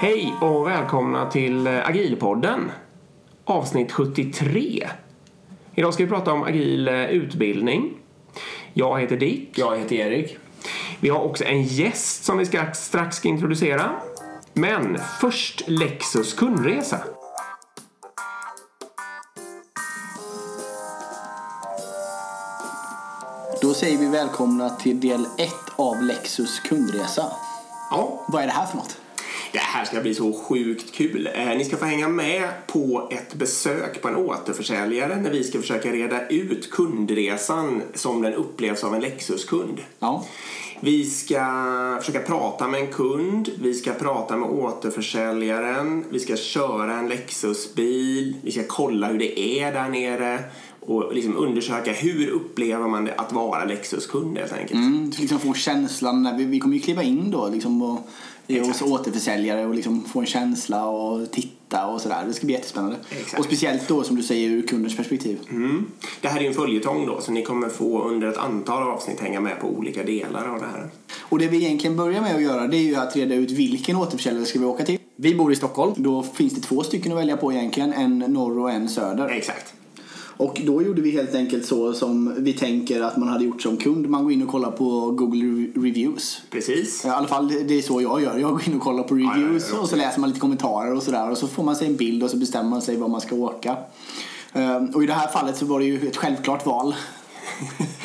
Hej och välkomna till Agilpodden. Avsnitt 73. Idag ska vi prata om agil utbildning. Jag heter Dick. Jag heter Erik. Vi har också en gäst som vi ska strax ska introducera. Men först Lexus kundresa. Då säger vi välkomna till del 1 av Lexus kundresa. Ja, Vad är det här för något? Det här ska bli så sjukt kul. Eh, Ni ska få hänga med på ett besök på en återförsäljare när vi ska försöka reda ut kundresan som den upplevs av en Lexus-kund. Ja. Vi ska försöka prata med en kund, vi ska prata med återförsäljaren, vi ska köra en Lexusbil, vi ska kolla hur det är där nere och liksom undersöka hur upplever man det att vara Lexus-kund helt enkelt. Mm, liksom få känslan, när vi, vi kommer ju kliva in då liksom och, hos återförsäljare och liksom få en känsla och titta och sådär. Det ska bli jättespännande. Exakt. Och speciellt då som du säger ur kundens perspektiv. Mm. Det här är ju en följetong då, så ni kommer få under ett antal avsnitt hänga med på olika delar av det här. Och det vi egentligen börjar med att göra det är ju att reda ut vilken återförsäljare ska vi åka till. Vi bor i Stockholm. Då finns det två stycken att välja på egentligen. En norr och en söder. Exakt. Och då gjorde vi helt enkelt så som vi tänker att man hade gjort som kund. Man går in och kollar på Google Re- Reviews. Precis. I alla fall det är så jag gör. Jag går in och kollar på ja, reviews ja, ja. och så läser man lite kommentarer och sådär. Och så får man sig en bild och så bestämmer man sig var man ska åka. Ehm, Och i det här fallet så var det ju ett självklart val.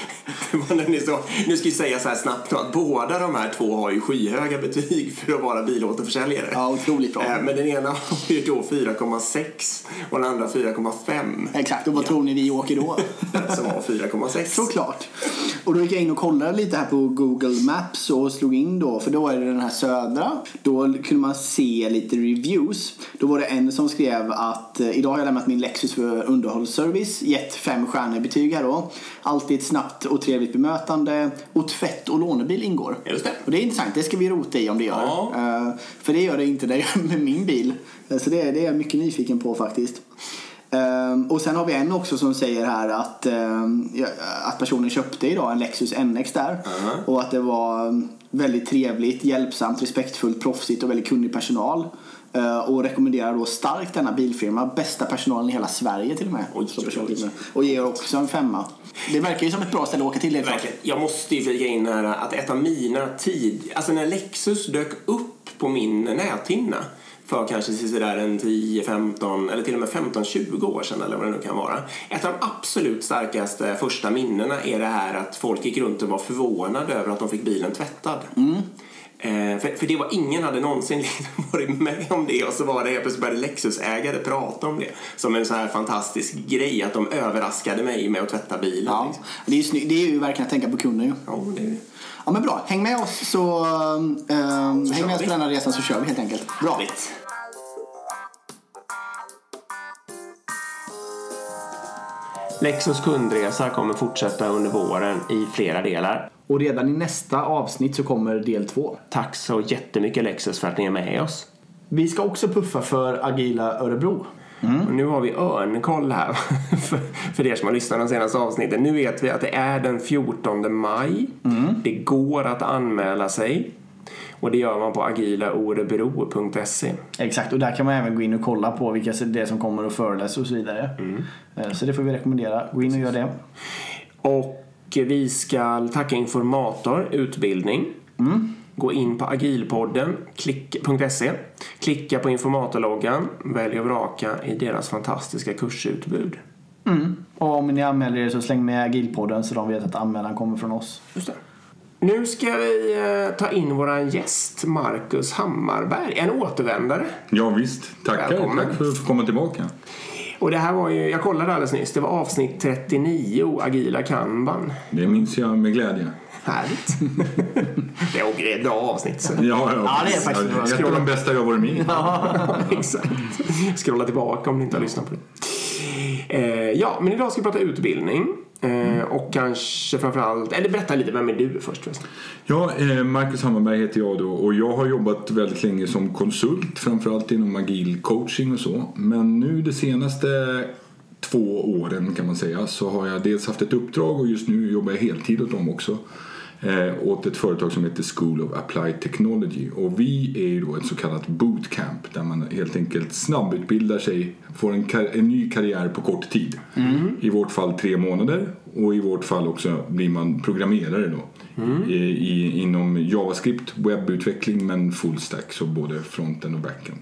Var så, nu ska jag säga så här snabbt att båda de här två har ju skyhöga betyg för att vara bilåterförsäljare. Ja, otroligt bra. Eh, Men den ena har ju då 4,6 och den andra 4,5. Exakt, och vad tror ni vi åker då? Som var 4,6. Såklart. Och då gick jag in och kollade lite här på Google Maps och slog in då, för då är det den här södra. Då kunde man se lite reviews. Då var det en som skrev att eh, idag har jag lämnat min Lexus för underhållsservice, gett fem stjärnor betyg här då. Alltid ett snabbt och trevligt bemötande och tvätt och lånebil ingår. Just det. Och det är intressant, det ska vi rota i om det gör. Ja. Eh, för det gör det inte det med min bil. Eh, Så det, det är jag mycket nyfiken på faktiskt. Ehm, och sen har vi en också som säger här att, att personen köpte idag en Lexus NX där. Och att det var mm, väldigt trevligt, hjälpsamt, respektfullt, proffsigt och väldigt kunnig personal. Eh, och rekommenderar då starkt denna bilfirma. Bästa personalen i hela Sverige till och med. Oj, oj, oj. Och ger också en femma. Det verkar ju som ett bra ställe att åka till. Verkligen. Jag måste ju flika in här att ett av mina tid... Alltså när Lexus dök upp på min näthinna för kanske sådär en 10, 15 eller till och med 15-20 år sedan eller vad det nu kan vara. Ett av de absolut starkaste första minnena är det här att folk gick runt och var förvånade över att de fick bilen tvättad. Eh, för, för det var ingen hade någonsin liksom varit med om det och så var det helt plötsligt började Lexus-ägare prata om det som en så här fantastisk grej att de överraskade mig med att tvätta bilen. Ja, liksom. det är ju, det är ju verkligen att tänka på kunden ju. ja det Ja men bra, häng med oss så, ehm, häng kör med oss på den här resan så kör vi helt enkelt. Bra. Härligt. Lexus kundresa kommer fortsätta under våren i flera delar. Och redan i nästa avsnitt så kommer del två. Tack så jättemycket Lexus för att ni är med oss. Vi ska också puffa för Agila Örebro. Och nu har vi örnkoll här för, för er som har lyssnat de senaste avsnitten. Nu vet vi att det är den 14 maj. Det går att anmäla sig. Och det gör man på agilaorebro.se. Exakt, och där kan man även gå in och kolla på vilka det är som kommer att föreläsa och så vidare. Eh, Så det får vi rekommendera. Gå in och gör det. Och vi ska tacka Informator Utbildning. Gå in på agilpodden klick.se. Klicka på informatorloggan. Välj och vraka i deras fantastiska kursutbud. Och om ni anmäler er så släng med Agilpodden så de vet att anmälan kommer från oss. Just det. Nu ska vi eh, ta in våran gäst Marcus Hammarberg, en återvändare. Ja, visst. Tackar. Välkommen. Tack för att få komma tillbaka. Och det här var ju, jag kollade alldeles nyss, det var avsnitt 39, Agila Kanban. Det minns jag med glädje. Härligt. det är ett bra avsnitt. Så. Ja, ja, Ja, det är faktiskt bra. Ett av de bästa jag varit med i. Exakt. Scrolla tillbaka om ni inte har lyssnat på det. Eh, ja, men idag ska vi prata utbildning. Eh, och kanske framförallt, eller berätta lite, vem är du först förresten? Ja, eh, Marcus Hammarberg heter jag då och jag har jobbat väldigt länge som konsult framförallt inom agil coaching och så. Men nu de senaste två åren kan man säga så har jag dels haft ett uppdrag och just nu jobbar jag heltid åt dem också. Eh, åt ett företag som heter School of Applied Technology. Och vi är ju då ett så kallat bootcamp där man helt enkelt snabbutbildar sig, får en, en ny karriär på kort tid. I vårt fall tre månader och i vårt fall också blir man programmerare då. I, i, inom JavaScript, webbutveckling men full stack, så både fronten och backen.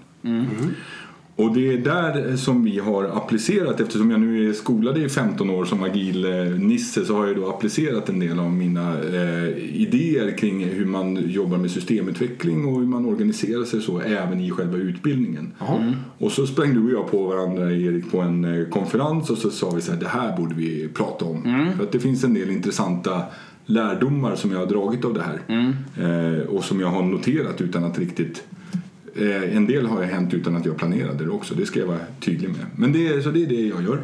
Och det är där som vi har applicerat, eftersom jag nu är skolad i 15 år som agil eh, nisse så har jag då applicerat en del av mina eh, idéer kring hur man jobbar med systemutveckling och hur man organiserar sig så även i själva utbildningen. Och så sprang du och jag på varandra Erik på en eh, konferens och så sa vi så här, det här borde vi prata om. För att det finns en del intressanta lärdomar som jag har dragit av det här. Eh, och som jag har noterat utan att riktigt Eh, Eh, en del har ju hänt utan att jag planerade det också, det ska jag vara tydlig med. Men det så det är det jag gör.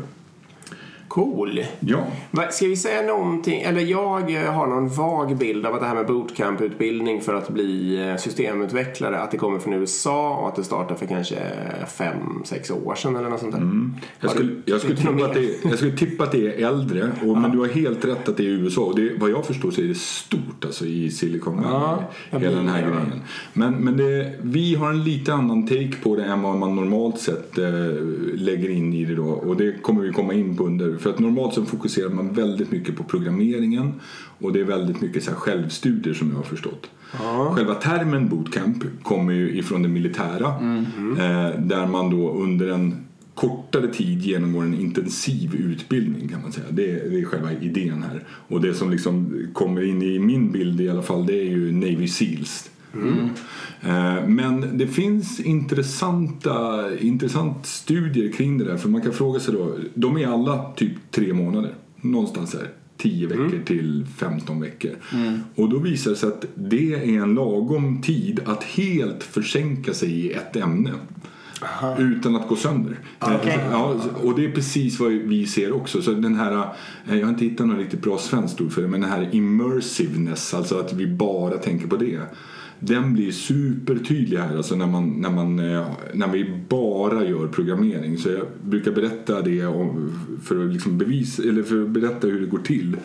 Cool. Ja. Ska vi säga någonting, eller jag eh, har någon vag bild av att det här med bootcamp-utbildning för att bli eh, systemutvecklare, att det kommer från USA och att det startade för kanske fem, sex år sedan eller något sånt där. Jag Har skulle, du- jag, skulle tippa att det, jag skulle tippa att det är äldre, och, men du har helt rätt att det är USA. Och det, vad jag förstår så är det stort alltså, i Silicon Valley, Ja, jag hela den här det, grejen. Men, men det, vi har en lite annan take på det än vad man normalt sett eh, lägger in i det då. Och det kommer vi komma in på under. För att normalt så fokuserar man väldigt mycket på programmeringen och det är väldigt mycket så självstudier som jag har förstått. Själva termen bootcamp kommer ju ifrån det militära eh, där man då under en kortare tid genomgår en intensiv utbildning kan man säga. Det är, det är själva idén här. Och det som liksom kommer in i min bild i alla fall det är ju Navy Seals. Eh, Men det finns intressanta intressant studier kring det där. För man kan fråga sig då, de är alla typ tre månader. Någonstans här. 10 veckor till 15 veckor. Och då visar det sig att det är en lagom tid att helt försänka sig i ett ämne. Utan att gå sönder. Okej. Ja, och det är precis vad vi ser också. Så den här, eh, jag har inte hittat något riktigt bra svenskt ord för det, men den här immersiveness, alltså att vi bara tänker på det. Den blir supertydlig här, alltså när, man, när, man, eh, när vi bara gör programmering. Så jag brukar berätta det om, för, att liksom bevis, eller för att berätta hur det går till.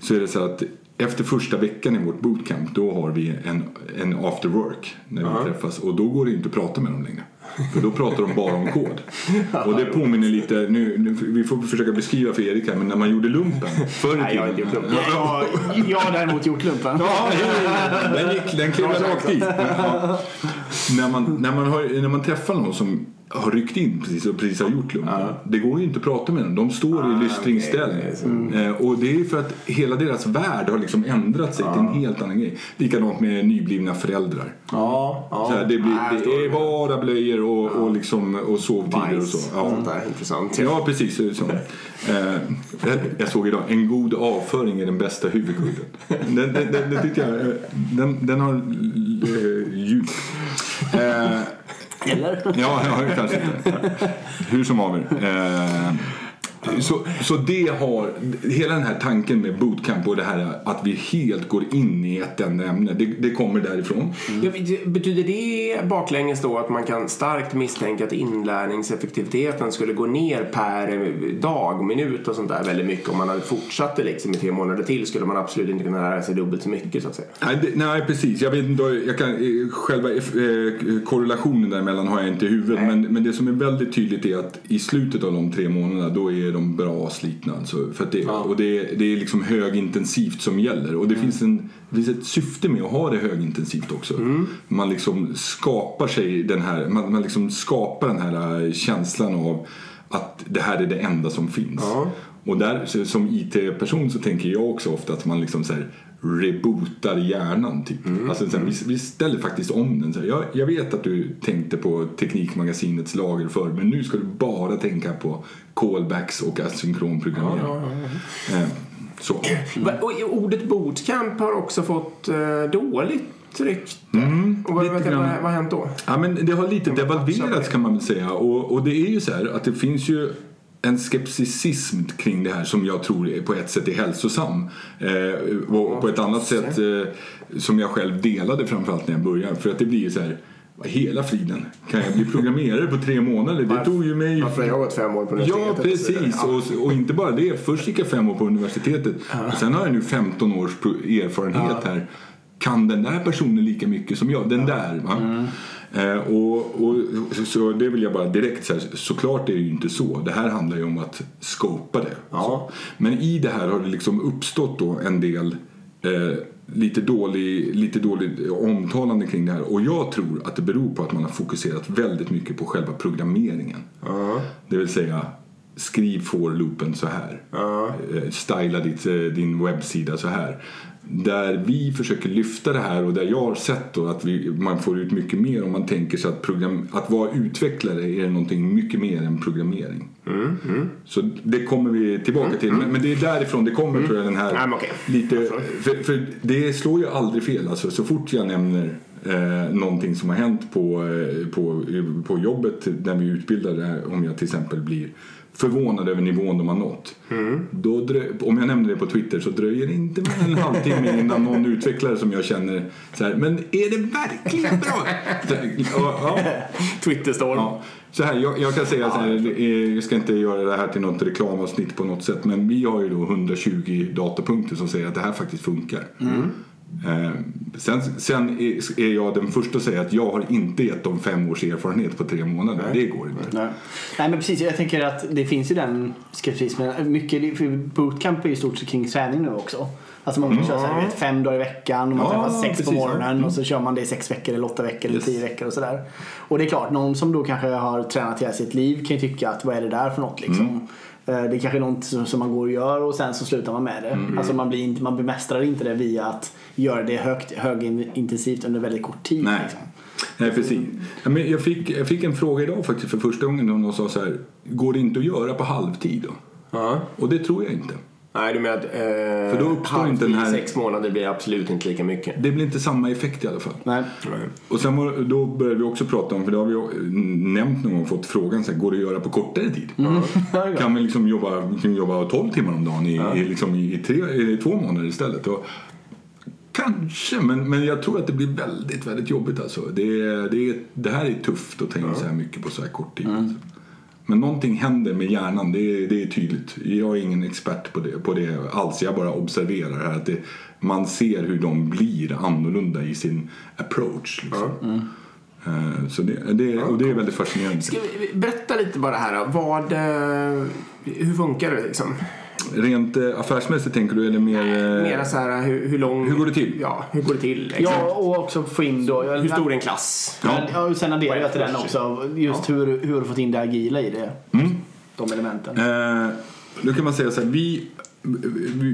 Så är det så att efter första veckan i vårt bootcamp då har vi en, en after work när vi träffas och då går det inte att prata med dem längre. För då pratar de bara om kod. Och det påminner lite, nu, nu, vi får försöka beskriva för Erik här, men när man gjorde lumpen förr i Nej, jag har inte gjort lumpen. Jag, jag har däremot gjort lumpen. Ja, den, gick, den klev rakt dit. Ja. När, man, när, man har, när man träffar någon som har ryckt in precis och precis har gjort lumpen. Det går ju inte att prata med dem. De står i lystringsställning. okej, Eh, Och det är för att hela deras värld har liksom ändrat sig till en helt annan grej. Likadant med nyblivna föräldrar. Ja, ja. Så här, det, blir, det är bara blöjor och, och, liksom, och sovtider och så. Ja. Sånt där, intressant. Ja, precis. Så. Eh, jag- såg idag, en god avföring är den bästa huvudkudden. Den, den, den, den tyckte jag, eh, den, den har eh, djup. Eh, Eller? ja, ja, kanske inte. Hur som haver. Eh, så, så det har, hela den här tanken med bootcamp och det här att vi helt går in i ett enda ämne, det, det kommer därifrån. Ja, Betyder det baklänges då att man kan starkt misstänka att inlärningseffektiviteten skulle gå ner per dag, minut och sånt där väldigt mycket om man hade fortsatt det liksom i tre månader till skulle man absolut inte kunna lära sig dubbelt så mycket så att säga. Nej, det, nej precis. Jag vet inte, jag kan, eh, själva eh, korrelationen däremellan har jag inte i huvudet. Men, men det som är väldigt tydligt är att i slutet av de tre månaderna då är de bra slitna. Alltså, för det, Och det, det är liksom högintensivt som gäller. Och det, finns en, det finns ett syfte med att ha det högintensivt också. Man liksom skapar sig den här, man, man liksom skapar den här eh, känslan av att det här är det enda som finns. Och där, som IT-person så tänker jag också ofta att man liksom så här rebootar hjärnan typ. Alltså, så här, vi, vi ställer faktiskt om den. Så här, jag, jag vet att du tänkte på Teknikmagasinets lager förr men nu ska du bara tänka på callbacks och asynkron programmering. Eh, så. Va- Och ordet bootcamp har också fått eh, dåligt rykte. och vad, lite vad, vad har hänt då? Ja, men det har lite devalverats kan man väl säga. Och, och det är ju så här att det finns ju en skepticism kring det här som jag tror på ett sätt är hälsosam. Eh, och på ett annat sätt eh, som jag själv delade framförallt när jag började. För att det blir ju så här hela friden, kan jag bli programmerare på tre månader? Det tog ju mig... Varför har jag gått fem år på Ja, universitetet? och så vidare. precis. Och, och inte bara det. Först gick jag fem år på universitetet. Och sen har jag nu 15 års erfarenhet här. Kan den där personen lika mycket som jag? Den där. Va? Eh, och, och, så, så det vill jag bara direkt säga. Såklart är det ju inte så. Det här handlar ju om att skopa det. Ja. Men i det här har det liksom uppstått då en del eh, lite, dålig, lite dåligt omtalande kring det här. Och jag tror att det beror på att man har fokuserat väldigt mycket på själva programmeringen. Det vill säga skriv for-loopen så här. Eh, styla ditt, eh, din webbsida så här. Där vi försöker lyfta det här och där jag har sett att vi, man får ut mycket mer om man tänker sig att, program, att vara utvecklare är någonting mycket mer än programmering. Så det kommer vi tillbaka till. Men, men det är därifrån det kommer tror jag den här Ja, okej. lite, för, för det slår ju aldrig fel. Alltså, så fort jag nämner eh, någonting som har hänt på, eh, på, på jobbet när vi utbildar om jag till exempel blir förvånad över nivån de har nått. Då drö- om jag nämner det på Twitter så dröjer det inte mer än en halvtimme innan någon utvecklare som jag känner så här, men är det verkligen bra? Ja. Twitterstorm. Ja, så här, jag, jag kan säga så här, jag ska inte göra det här till något reklamavsnitt på något sätt men vi har ju då 120 datapunkter som säger att det här faktiskt funkar. Eh, sen sen är, jag den första att säga att jag har inte gett dem fem års erfarenhet på tre månader. Det går inte. Nej. Nej men precis, jag tänker att det finns ju den skepticismen. Mycket, för bootcamp är ju stort kring träning nu också. Alltså man kör så här, vet, fem dagar i veckan och man Ja, träffas sex precis, på morgonen Mm. och så kör man det i sex veckor eller åtta veckor eller Yes. tio veckor och sådär. Och det är klart, någon som då kanske har tränat hela sitt liv kan ju tycka att vad är det där för något liksom. Mm. Eh, Det är kanske är något som man går och gör och sen så slutar man med det. Mm. Alltså man, blir inte, man bemästrar inte det via att göra det högt, högintensivt under väldigt kort tid. Nej. Liksom. Nej, precis. Men jag, fick, jag fick en fråga idag faktiskt för första gången. Någon sa så här, går det inte att göra på halvtid då? Ja. Och det tror jag inte. Nej, du menar att eh, då uppstår inte den här- sex månader blir absolut inte lika mycket. Det blir inte samma effekt i alla fall. Nej. Och sen var, då började vi också prata om, för det har vi nämnt någon gång, fått frågan så här, går det att göra på kortare tid? Kan vi liksom jobba, vi kan jobba 12 timmar om dagen i, i, liksom i, tre, i två månader istället? Och, kanske, men, men jag tror att det blir väldigt, väldigt jobbigt alltså. Det, det, är, det här är tufft att tänka så här mycket på så här kort tid. Alltså. Men någonting händer med hjärnan, det är, det är tydligt. Jag är ingen expert på det, på det alls, jag bara observerar här att det, man ser hur de blir annorlunda i sin approach. Liksom. Eh, Så det, det, och det är väldigt fascinerande. Ska vi berätta lite bara här då. Vad, eh, hur funkar det liksom? Rent eh, affärsmässigt tänker du eller mer... eh, Mera så här, hur, hur lång... Hur går det till? Ja, hur går det till? Exakt. Ja, och också få in då... Hur stor är en klass? Ja. Ja. och sen adderar jag till den också. Just hur, hur har du fått in det agila i det? De elementen. Eh, då kan man säga så här, vi,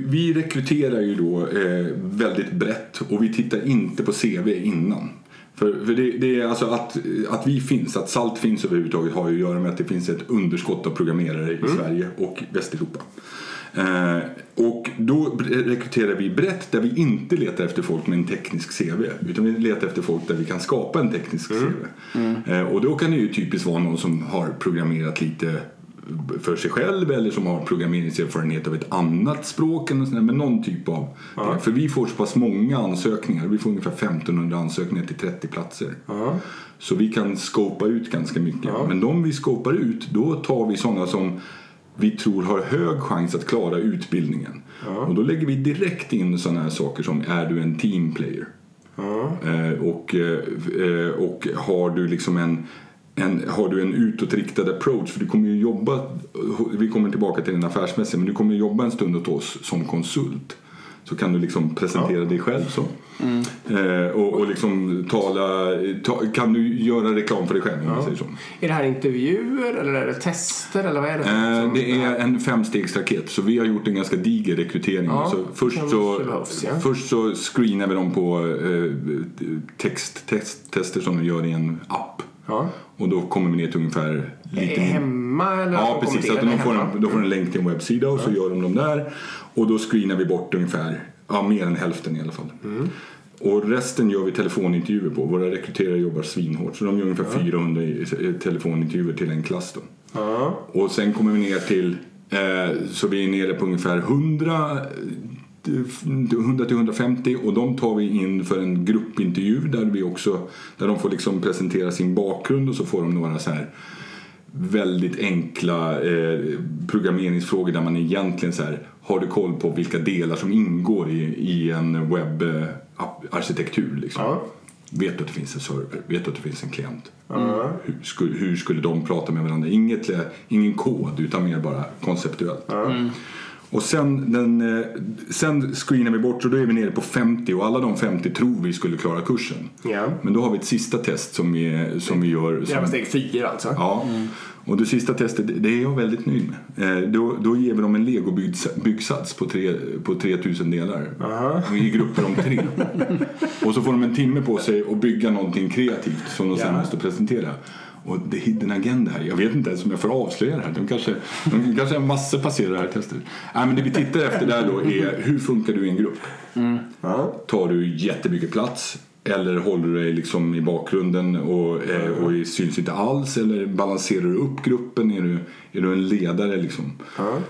vi, rekryterar ju då eh, väldigt brett och vi tittar inte på CV innan. För, för det, det är alltså att, att vi finns, att SALT finns överhuvudtaget har ju att göra med att det finns ett underskott av programmerare i Sverige och Västeuropa. Eh, och då rekryterar vi brett där vi inte letar efter folk med en teknisk CV utan vi letar efter folk där vi kan skapa en teknisk CV. Eh, och då kan det ju typiskt vara någon som har programmerat lite för sig själv eller som har programmeringserfarenhet av ett annat språk eller sådär, men någon typ av det. För vi får så pass många ansökningar, vi får ungefär 1500 ansökningar till 30 platser. Så vi kan skopa ut ganska mycket. Men de vi skopar ut, då tar vi sådana som vi tror har hög chans att klara utbildningen. Och då lägger vi direkt in sådana här saker som är du en teamplayer? Eh, och, eh, och har du liksom en, en, har du en utåtriktad approach? För du kommer ju jobba, vi kommer tillbaka till den affärsmässiga, men du kommer jobba en stund åt oss som konsult. Så kan du liksom presentera dig själv så. Eh, och, och liksom tala, ta, kan du göra reklam för dig själv man säger så. Är det här intervjuer eller är det tester eller vad är det? Eh, det är en femstegsraket så vi har gjort en ganska diger rekrytering. Ja, så först, så, behövs, ja. först så screenar vi dem på eh, texttester som de gör i en app. Ja. Och då kommer vi ner till ungefär lite Är hemma eller? Ja, precis. Att de får, en, de får en länk till en webbsida och så gör de dem där. Och då screenar vi bort ungefär, ja mer än hälften i alla fall. Mm. Och resten gör vi telefonintervjuer på. Våra rekryterare jobbar svinhårt. Så de gör ungefär 400 i- i- telefonintervjuer till en klass då. Ja. Och sen kommer vi ner till, eh, så vi är nere på ungefär 100 100-150 och de tar vi in för en gruppintervju där, vi också, där de får liksom presentera sin bakgrund och så får de några så här väldigt enkla eh, programmeringsfrågor där man egentligen så här, har du koll på vilka delar som ingår i, i en webbarkitektur. Liksom. Ja. Vet du att det finns en server? Vet du att det finns en klient? Hur, skulle, hur skulle de prata med varandra? Inget, ingen kod utan mer bara konceptuellt. Och sen, den, eh, sen screenar vi bort och då är vi nere på 50 och alla de 50 tror vi skulle klara kursen. Ja. Men då har vi ett sista test som vi, som vi gör. Som, steg fyra alltså. ja. Och det sista testet, det- är jag väldigt nöjd med. Eh, Då, då ger vi dem en legobyggsats på, tre, på 3000 delar. I grupper om tre. och så får de en timme på sig att bygga någonting kreativt som de sen Ja. måste presentera. Och det är hidden agenda här. Jag vet inte ens om jag får avslöja det här. De kanske, de kanske har massor passerar det här testet. Nej, men det vi tittar efter där då är hur funkar du i en grupp? Ja. Tar du jättemycket plats? Eller håller du dig liksom i bakgrunden och, eh, och syns inte alls? Eller balanserar du upp gruppen? Är du, är du en ledare liksom?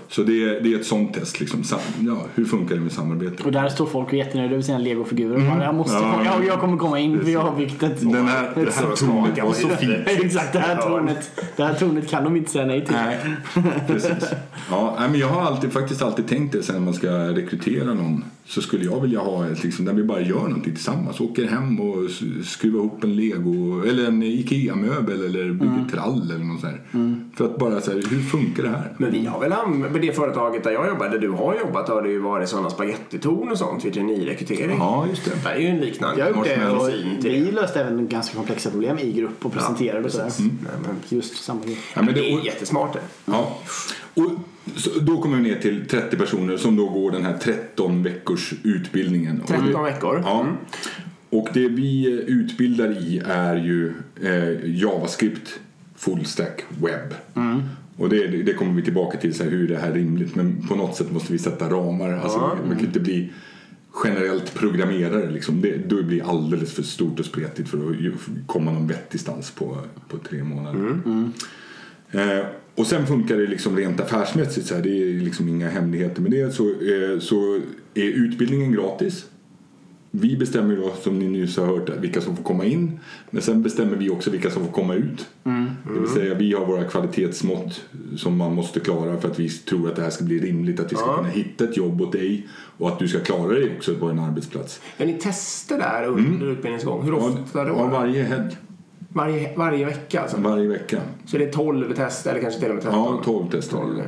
Så det är, det är ett sånt test. Liksom. Sam, ja, hur funkar det med samarbete? Och där står folk och är jättenöjda över sina legofigurer. Mm. Jag, måste, Ja. jag, jag kommer komma in för jag har byggt ett... Den här, det här tornet var så fint. Exakt, det här, Ja. tornet, det här tornet kan de inte säga nej till. Nej, precis. Ja, men jag har alltid, faktiskt alltid tänkt det sen när man ska rekrytera någon. Så skulle jag vilja ha ett liksom, där vi bara gör någonting tillsammans. Åker hem och skruvar ihop en lego eller en IKEA-möbel eller bygger trall eller något sånt där. För att bara så här, hur funkar det här? Men vi har väl använt, med det företaget där jag jobbar, där du har jobbat, har det ju varit sådana spagettitorn och sånt vid traineerekrytering. Ja, just det. Det är ju en liknande. Jag har gjort det och vi löste även ganska komplexa problem i grupp och presenterade och sådär. precis. Nej, men, Just samarbete. Ja, men det det, är och, jättesmart det. ja. och så, då kommer vi ner till 30 personer som då går den här 13 veckors utbildningen. Och 13 det- veckor. Ja. Mm. Och det vi eh, utbildar i är ju eh, JavaScript full stack webb. Och det, det kommer vi tillbaka till, så här, hur är det här rimligt? Men på något sätt måste vi sätta ramar. Alltså, Ja. Man kan inte bli generellt programmerare. Liksom. Det, då blir alldeles för stort och spretigt för att komma någon vettig stans på, på tre månader. Eh, och sen funkar det liksom rent affärsmässigt. Så här, det är liksom inga hemligheter med det. Så, eh, så är utbildningen gratis. Vi bestämmer då, som ni nyss har hört, vilka som får komma in. Men sen bestämmer vi också vilka som får komma ut. Det vill säga vi har våra kvalitetsmått som man måste klara för att vi tror att det här ska bli rimligt. Att vi ska Ja. kunna hitta ett jobb åt dig och att du ska klara dig också på en arbetsplats. Gör ni tester där under utbildningens gång? Hur ofta då? Ja, varje helg, Varje, varje vecka alltså? varje vecka. Så det är 12 test eller kanske till och med 13? Ja, 12 tester. 12.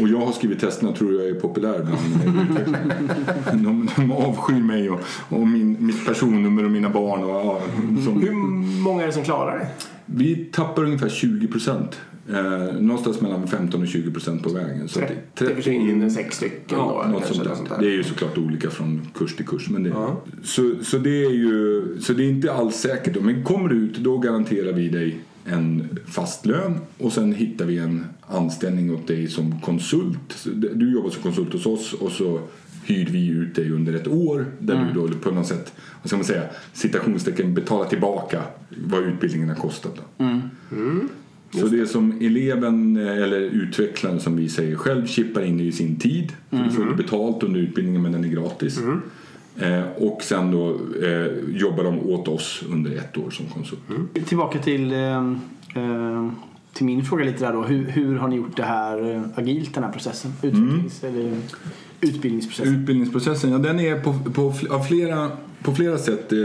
Och jag har skrivit testerna tror jag är populär bland de, de avskyr mig och, och min, mitt personnummer och mina barn. Och, ja, som, Hur många är det som klarar det? Vi tappar ungefär 20 procent. Eh, någonstans mellan 15 och 20 procent på vägen. Så att 30 försvinner sex stycken Ja, då? något sånt sånt där. Det är ju såklart olika från kurs till kurs. Men det, Ja. så, så, det är ju, så det är inte alls säkert. Då. Men kommer du ut då garanterar vi dig en fast lön och sen hittar vi en anställning åt dig som konsult. Du jobbar som konsult hos oss och så hyr vi ut dig under ett år där Mm. du då på något sätt, vad ska man säga, citationstecken betalar tillbaka vad utbildningen har kostat. Då. Mm. Så det som eleven eh, eller utvecklaren som vi säger själv chippar in i sin tid. För Du får betalt under utbildningen men den är gratis. Eh, och sen då eh, jobbar de åt oss under ett år som konsult. Tillbaka till, eh, eh, till min fråga lite där då. Hur, hur har ni gjort det här eh, agilt, den här processen? Utvecklings eller utbildningsprocessen? Utbildningsprocessen, ja den är på, på, av flera, på flera sätt eh,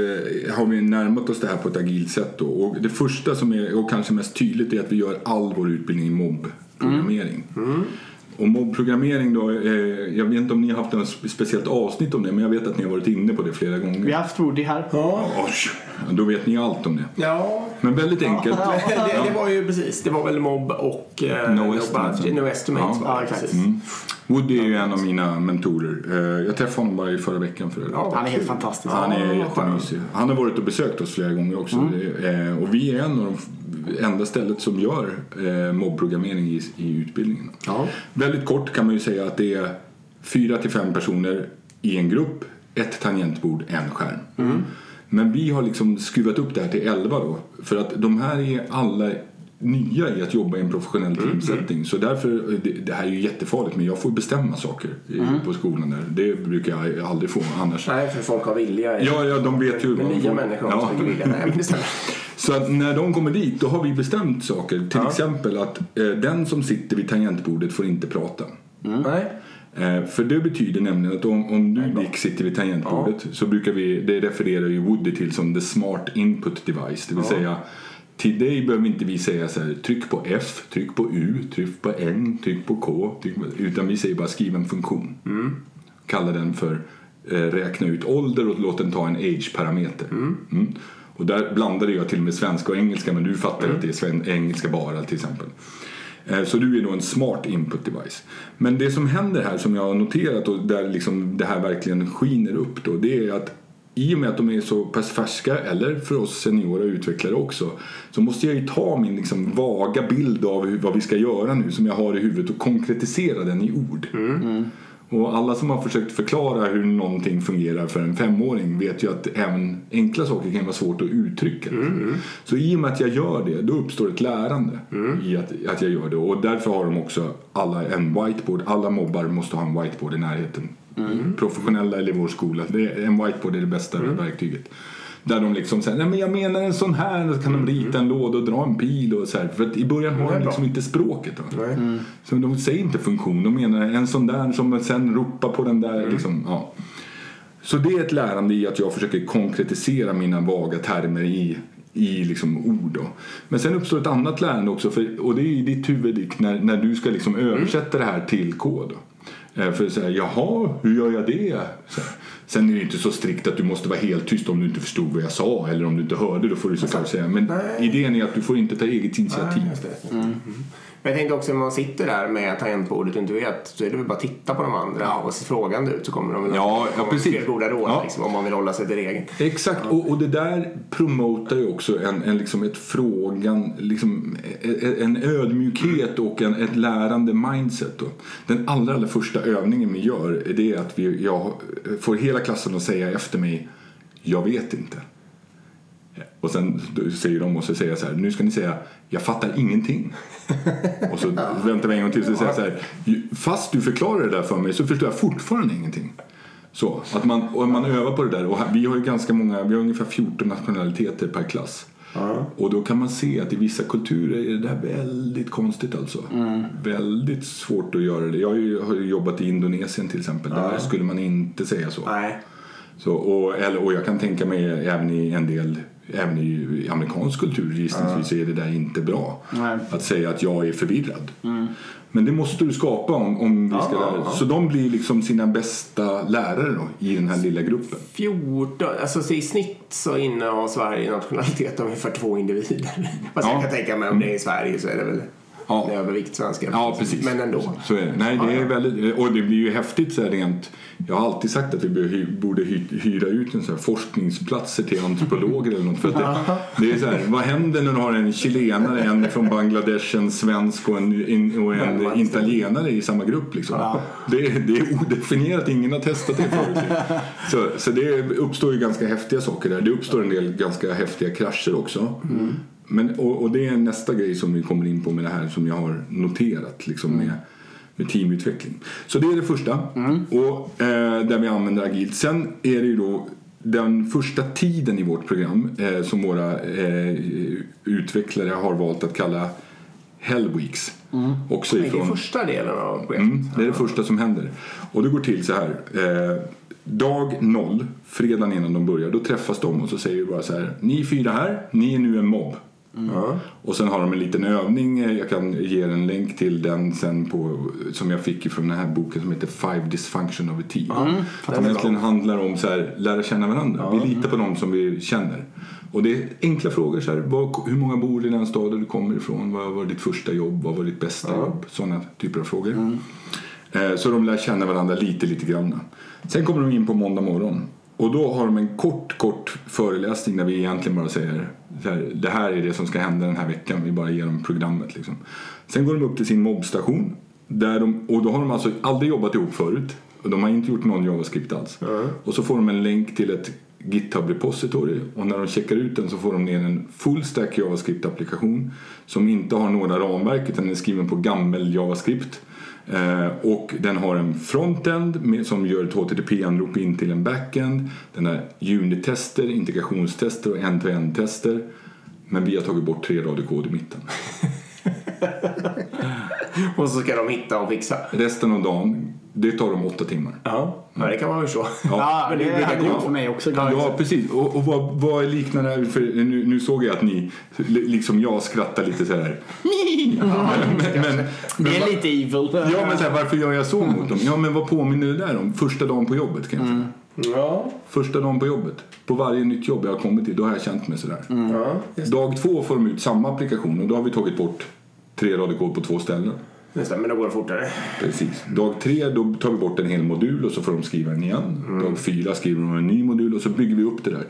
har vi närmat oss det här på ett agilt sätt. Då. Och det första som är, och kanske mest tydligt är att vi gör all vår utbildning i mobbprogrammering. Och mobbprogrammering då, eh, jag vet inte om ni har haft något spe- speciellt avsnitt om det men jag vet att ni har varit inne på det flera gånger. Vi har haft Woody här. Ja. Oj, då vet ni allt om det. Ja. Men väldigt enkelt. Det, det var ju precis, det var väl mobb och eh, No budget, no estimates. Ja. Ja, precis. Woody är ju en av mina mentorer. Eh, Jag träffade honom bara i förra veckan för Ja, Han är helt fantastisk. Han är Ja, jättemysig. Han har varit och besökt oss flera gånger också. Eh, Och vi är en av de enda stället som gör eh, mobbprogrammering i, i utbildningen. Ja. Väldigt kort kan man ju säga att det är fyra till fem personer i en grupp, ett tangentbord, en skärm. Men vi har liksom skruvat upp det här till 11 då. För att de här är alla nya i att jobba i en professionell teamsetting. Så därför, det, det här är ju jättefarligt men jag får bestämma saker i, på skolan där. Det brukar jag aldrig få annars. Nej, för folk har vilja. Ja, ja, de vet ju Men nya får. människor Ja. har ja. vilja. Nej. Så att när de kommer dit då har vi bestämt saker. Till exempel att eh, den som sitter vid tangentbordet får inte prata. Nej. Eh, för det betyder nämligen att om, om du Dick sitter vid tangentbordet så brukar vi, det refererar ju Woody till som the smart input device. Det vill säga till dig behöver inte vi säga så här tryck på F, tryck på U, tryck på N, tryck på K. Tryck på, utan vi säger bara skriv en funktion. Kalla den för eh, räkna ut ålder och låt den ta en age-parameter. Mm. Och där blandade jag till och med svenska och engelska men du fattar att det är sven- engelska bara till exempel. Eh, Så du är då en smart input device. Men det som händer här som jag har noterat och där liksom det här verkligen skiner upp då det är att i och med att de är så pass färska, eller för oss seniora utvecklare också, så måste jag ju ta min liksom vaga bild av vad vi ska göra nu som jag har i huvudet och konkretisera den i ord. Och alla som har försökt förklara hur någonting fungerar för en femåring vet ju att även enkla saker kan vara svårt att uttrycka. Så i och med att jag gör det, då uppstår ett lärande i att, att jag gör det. Och därför har de också alla en whiteboard. Alla mobbar måste ha en whiteboard i närheten. Professionella eller i vår skola. Det är, en whiteboard är det bästa verktyget. Där de liksom säger, nej men jag menar en sån här, och så kan de rita en låda och dra en pil och så här. För att i början har de liksom inte språket. Nej. Så de säger inte funktion, de menar en sån där som sen ropar på den där. Liksom, ja. Så det är ett lärande i att jag försöker konkretisera mina vaga termer i, i liksom ord. Då. Men sen uppstår ett annat lärande också, för, och det är i ditt huvud Dick, när, när du ska liksom översätta det här till kod. Eh, För att säga, jaha, hur gör jag det? Så här. Sen är det inte så strikt att du måste vara helt tyst om du inte förstod vad jag sa eller om du inte hörde, då får du såklart säga. Men Nej. idén är att du får inte ta eget initiativ. Nej. Mm. Men jag tänkte också när man sitter där med tangentbordet och inte vet så är det väl bara att titta på de andra och se frågande ut så kommer de väl Ja, ja, precis. fler goda råd Ja. liksom, om man vill hålla sig till regeln. Exakt, och, och det där promotar ju också en, en, liksom ett frågan, liksom, en, ödmjukhet och en, ett lärande mindset. Då. Den allra, allra första övningen vi gör är det att vi, jag får hela klassen att säga efter mig Jag vet inte. Och sen säger de och så säger jag så här, nu ska ni säga jag fattar ingenting. och så väntar vi en gång till och så säger så här, fast du förklarar det där för mig så förstår jag fortfarande ingenting. Så, att man, och man övar på det där. Och vi har ju ganska många, vi har ungefär 14 nationaliteter per klass. Och då kan man se att i vissa kulturer är det där väldigt konstigt alltså. Väldigt svårt att göra det. Jag har ju, jobbat i Indonesien till exempel. Där skulle man inte säga så. Nej. Så, och, eller, och jag kan tänka mig även i en del Även i amerikansk kultur gissningsvis är det där inte bra. Nej. Att säga att jag är förvirrad. Men det måste du skapa om, om vi ska Ja, ja. Så de blir liksom sina bästa lärare då, i den här lilla gruppen. 14, alltså så i snitt så innehar Sverige nationalitet av ungefär två individer. Fast Ja. jag kan tänka mig om det är i Sverige så är det väl Ja. övervikt svenskar. Ja, precis. Men ändå. Så är det. Nej, det Ja, är ja. väldigt, och det blir ju häftigt så här rent. Jag har alltid sagt att vi borde hy- borde hy- hyra ut en så här forskningsplatser till antropologer eller något. För att det, det är så här, vad händer när du har en chilenare, en från Bangladesh, en svensk och en, en, och en italienare i samma grupp? Liksom. Det, är- det är odefinierat, ingen har testat det förut. Så, så det uppstår ju ganska häftiga saker där. Det uppstår en del ganska häftiga krascher också. Men, och, och det är nästa grej som vi kommer in på med det här som jag har noterat liksom med, med teamutveckling. Så det är det första. Och, eh, där vi använder agilt. Sen är det ju då den första tiden i vårt program eh, som våra eh, utvecklare har valt att kalla Hell Weeks. Också Det är ifrån, första delen av projektet. Mm, det är det första som händer. Och det går till så här. Eh, dag noll, fredagen innan de börjar, då träffas de och så säger vi bara så här. Ni fyra här, ni är nu en mobb. Ja. Och sen har de en liten övning, eh, jag kan ge en länk till den sen på, som jag fick från den här boken som heter Five Dysfunction of a Team. som egentligen handlar om så här, lära känna varandra. Vi litar på dem som vi känner. Och det är enkla frågor, så här, vad, hur många bor i den staden du kommer ifrån? Vad var ditt första jobb? Vad var ditt bästa jobb? Sådana typer av frågor. Eh, Så de lär känna varandra lite, lite grann. Sen kommer de in på måndag morgon. Och då har de en kort, kort föreläsning där vi egentligen bara säger här, det här är det som ska hända den här veckan. Vi bara ger dem programmet liksom. Sen går de upp till sin mobbstation. Där de, och då har de alltså aldrig jobbat ihop förut. De har inte gjort någon JavaScript alls. Och så får de en länk till ett GitHub repository och när de checkar ut den så får de ner en full stack JavaScript-applikation som inte har några ramverk utan den är skriven på gammel JavaScript. Eh, och den har en frontend med, som gör ett HTTP-anrop in till en backend. Den har unit-tester, integrationstester och end-to-end-tester. Men vi har tagit bort tre rader kod i mitten. Och så ska de hitta och fixa. Resten av dagen, det tar dem åtta timmar. Ja, ja det kan man förstå. Ja, men det, det brukar hade gå. gått för mig också. Ja, precis. Och, och vad, vad är liknande? För nu, nu såg jag att ni, liksom jag, skrattar lite så här. men, men, det är lite evil. ja, men så här, varför gör jag så mot dem? Ja, men vad påminner det där om? Första dagen på jobbet kan jag säga. Ja, Första dagen på jobbet. På varje nytt jobb jag har kommit till, då har jag känt mig sådär. ja just, Dag två får de ut samma applikation och då har vi tagit bort tre rader kod på två ställen. Det. Men då går det fortare. Precis. Dag tre då tar vi bort en hel modul och så får de skriva den igen. Dag fyra skriver de en ny modul och så bygger vi upp det där.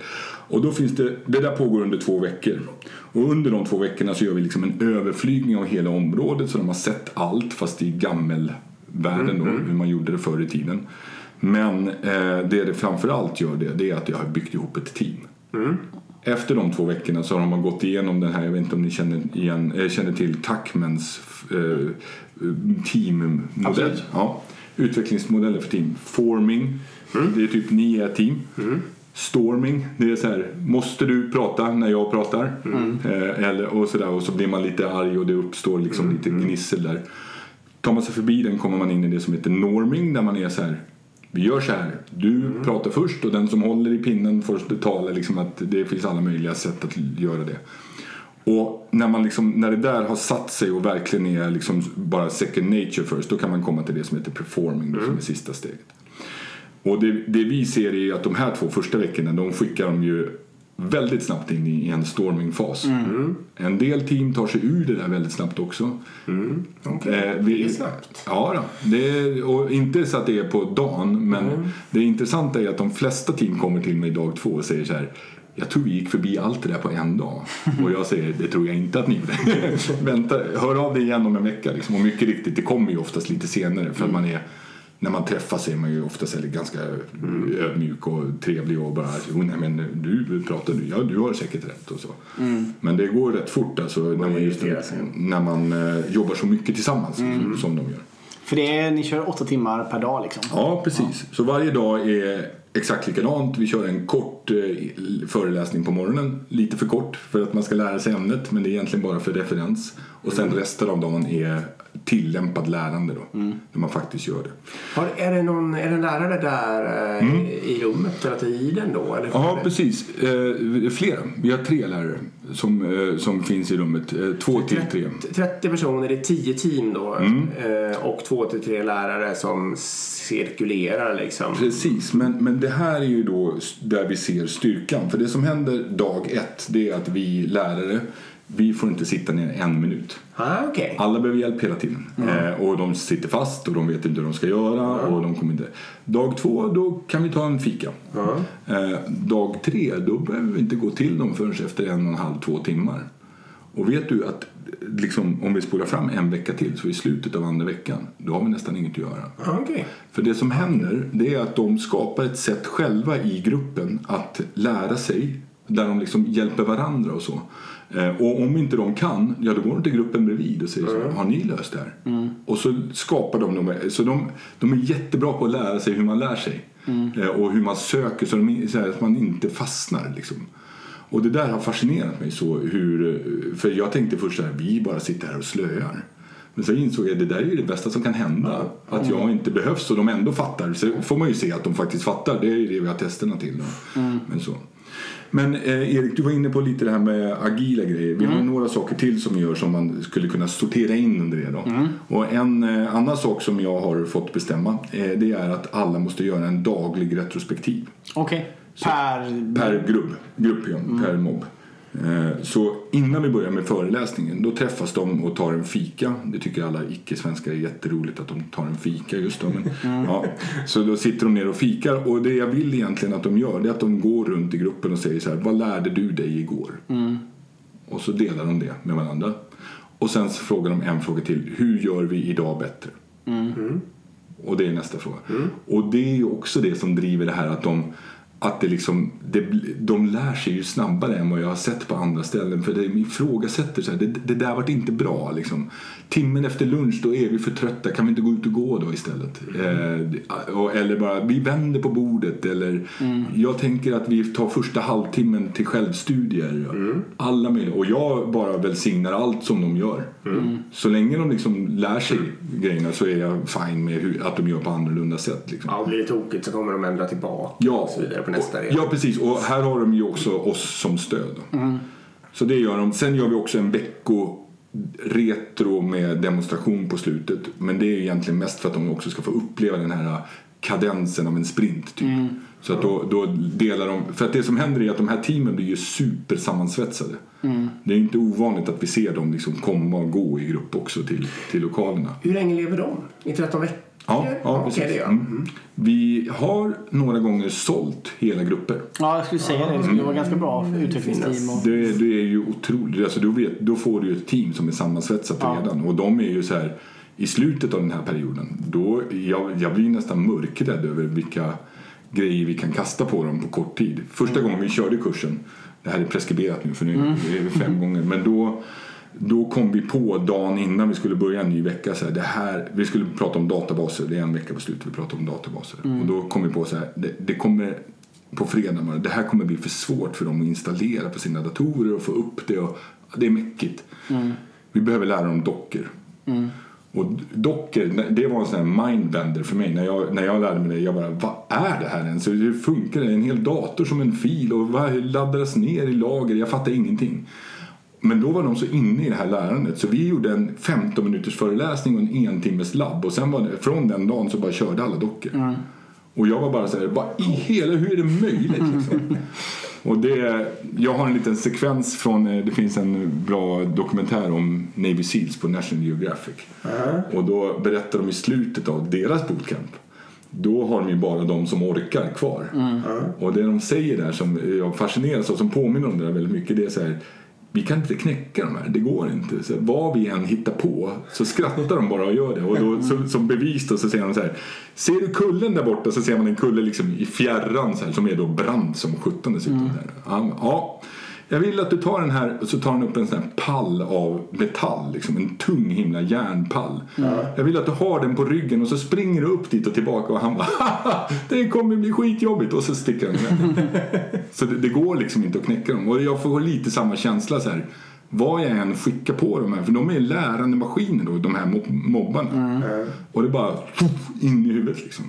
Och då finns det, det där pågår under två veckor. Och under de två veckorna så gör vi liksom en överflygning av hela området så de har sett allt fast i gammelvärlden då, hur man gjorde det förr i tiden. Men eh, det det framförallt gör det, det är att jag har byggt ihop ett team. Efter de två veckorna så har man gått igenom den här, jag vet inte om ni känner, igen, eh, känner till Tackmans eh, teammodell. Absolut. Ja, utvecklingsmodeller för team. Forming, det är typ ni är team. Storming, det är så här, måste du prata när jag pratar? Eh, eller, och, så där, och så blir man lite arg och det uppstår liksom lite gnissel där. Tar man sig förbi den kommer man in i det som heter norming där man är så här vi gör så här, du pratar först och den som håller i pinnen får tala liksom att det finns alla möjliga sätt att göra det. Och när, man liksom, när det där har satt sig och verkligen är liksom bara second nature först då kan man komma till det som heter performing då, som är sista steget. Och det, det vi ser är att de här två första veckorna de skickar de ju väldigt snabbt in i en stormingfas. En del team tar sig ur det där väldigt snabbt också. Eh, vi, Det är snabbt. Ja, då. Det är, och inte så att det är på dagen, men det intressanta är att de flesta team kommer till mig dag två och säger så här jag tror vi gick förbi allt det där på en dag. Och jag säger, det tror jag inte att ni gjorde. Vänta, hör av dig igen om en vecka. Liksom. Och mycket riktigt, det kommer ju oftast lite senare. För att man är, när man träffas är man ju oftast ganska ödmjuk och trevlig och bara, jo nej men du pratar nu, ja du har säkert rätt och så. Men det går rätt fort alltså när man, just, när man jobbar så mycket tillsammans som de gör. För det är, ni kör åtta timmar per dag liksom? Ja, precis. Så varje dag är exakt likadant. Vi kör en kort eh, föreläsning på morgonen. Lite för kort för att man ska lära sig ämnet men det är egentligen bara för referens. Och sen resten av dagen är tillämpad lärande då. När man faktiskt gör det. Har, är, det någon, är det en lärare där eh, i rummet hela tiden då? Eller Ja, precis. Eh, flera. Vi har tre lärare som, eh, som finns i rummet. Eh, två till tre. 30 personer, det är 10 team då. Mm. Eh, och två till tre lärare som cirkulerar liksom. Precis, men, men det här är ju då där vi ser styrkan. För det som händer dag ett, det är att vi lärare, vi får inte sitta ner en minut. Ah, okej. Alla behöver hjälp hela tiden. Eh, och de sitter fast och de vet inte hur de ska göra. Och de kommer inte. Dag två, då kan vi ta en fika. Eh, dag tre, då behöver vi inte gå till dem förrän efter en och en halv, två timmar. Och vet du att liksom, om vi spolar fram en vecka till, så i slutet av andra veckan, då har vi nästan inget att göra. Ah, okej. För det som händer det är att de skapar ett sätt själva i gruppen att lära sig där de liksom hjälper varandra och så. Eh, Och om inte de kan, ja då går de till gruppen bredvid och säger så här, har ni löst det här? Och så skapar de, de så de, de är jättebra på att lära sig hur man lär sig. Eh, Och hur man söker så, de, så här, att man inte fastnar liksom. Och det där har fascinerat mig så hur, för jag tänkte först så här, vi bara sitter här och slöar. Men så insåg jag att det där är ju det bästa som kan hända. Att jag inte behövs och de ändå fattar. Så får man ju se att de faktiskt fattar. Det är ju det vi har testerna till. Då. Men, så. Men eh, Erik, du var inne på lite det här med agila grejer. Vi har några saker till som gör som man skulle kunna sortera in under det. Då. Och en eh, annan sak som jag har fått bestämma eh, det är att alla måste göra en daglig retrospektiv. Okej. Per... Per grupp, grupp ja, per mobb. Eh, Så innan vi börjar med föreläsningen då träffas de och tar en fika. Det tycker alla icke-svenskar är jätteroligt att de tar en fika just då. Men, ja. Så då sitter de ner och fikar och det jag vill egentligen att de gör det är att de går runt i gruppen och säger så här Vad lärde du dig igår? Och så delar de det med varandra. Och sen så frågar de en fråga till. Hur gör vi idag bättre? Och det är nästa fråga. Och det är ju också det som driver det här att de att det liksom, det, de lär sig ju snabbare än vad jag har sett på andra ställen. För det ifrågasätter så här, det, det där vart inte bra. Liksom. Timmen efter lunch, då är vi för trötta. Kan vi inte gå ut och gå då istället? Eh, och, eller bara, vi vänder på bordet. Eller, Jag tänker att vi tar första halvtimmen till självstudier. Alla möjliga. Och jag bara välsignar allt som de gör. Så länge de liksom lär sig grejerna så är jag fine med hur, att de gör på annorlunda sätt. Liksom. Ja, blir det tokigt så kommer de ändra tillbaka Ja, och så vidare på nästa del. ja precis. Och här har de ju också oss som stöd. Så det gör de. Sen gör vi också en vecko retro med demonstration på slutet. Men det är ju egentligen mest för att de också ska få uppleva den här kadensen av en sprint. Typ. Så att då, då delar de, för att det som händer är att de här teamen blir ju supersammansvetsade. Det är inte ovanligt att vi ser dem liksom komma och gå i grupp också till, till lokalerna. Hur länge lever de? I 13 veckor? Ja, ja precis. det gör. Mm. Vi har några gånger sålt hela grupper. Ja, jag skulle säga det. Det skulle vara ganska bra utvecklingsteam. Och... Det, det är ju otroligt. Alltså, då, vet, då får du ju ett team som är sammansvetsat Ja. redan. Och de är ju så här i slutet av den här perioden. Då, jag, jag blir nästan mörkrädd över vilka grejer vi kan kasta på dem på kort tid. Första Mm. gången vi körde kursen, det här är preskriberat nu för nu är det fem gånger, men då då kom vi på dagen innan vi skulle börja en ny vecka så här, det här, vi skulle prata om databaser, det är en vecka på slutet vi pratar om databaser. Mm. Och då kom vi på så här, det, det kommer på fredag bara, det här kommer bli för svårt för dem att installera på sina datorer och få upp det och det är mäckigt. Mm. Vi behöver lära dem dockor. Och dockor, det var en sån här mindbender för mig. När jag, när jag lärde mig det, jag bara, vad är det här ens? Hur funkar det? En hel dator som en fil och vad laddades ner i lager? Jag fattar ingenting. Men då var de så inne i det här lärandet så vi gjorde en 15 minuters föreläsning och en en timmes labb och sen var det, från den dagen så bara körde alla dockor. Och jag var bara så här, vad i hela, hur är det möjligt liksom? Och det, jag har en liten sekvens från, eh, det finns en bra dokumentär om Navy Seals på National Geographic. Och då berättar de i slutet av deras bootcamp. Då har de ju bara de som orkar kvar. Och det de säger där som jag fascineras av, som påminner om det där väldigt mycket, det är så här vi kan inte knäcka de här, det går inte. Så vad vi än hittar på så skrattar de bara och gör det. Och då, så, som bevis då så säger de så här. Ser du kullen där borta så ser man en kulle liksom i fjärran så här, som är då brant som sjutton dessutom. Där. Ja, ja, jag vill att du tar den här och så tar han upp en sån här pall av metall, liksom en tung himla järnpall. Jag vill att du har den på ryggen och så springer du upp dit och tillbaka och han bara "Haha, det kommer bli skitjobbigt och så sticker han iväg. Så det, det går liksom inte att knäcka dem. Och jag får lite samma känsla så här. Vad jag än skickar på de här, för de är lärande maskiner då, de här mob- mobbarna. Och det bara in i huvudet liksom.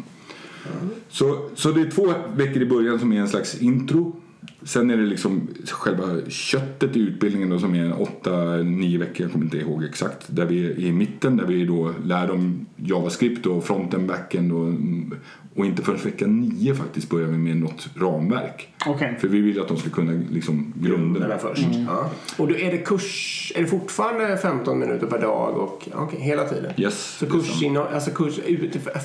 Så, så det är två veckor i början som är en slags intro. Sen är det liksom själva köttet i utbildningen då, som är åtta, nio veckor, jag kommer inte ihåg exakt. Där vi är i mitten där vi då lär dem JavaScript och fronten, backend och, och inte förrän vecka 9 faktiskt börjar vi med något ramverk. Okej. För vi vill att de ska kunna liksom grunderna. Den först. Ja. Och då är det kurs, är det fortfarande 15 minuter per dag och okej, hela tiden? Yes, Så det är kurs, alltså kurs,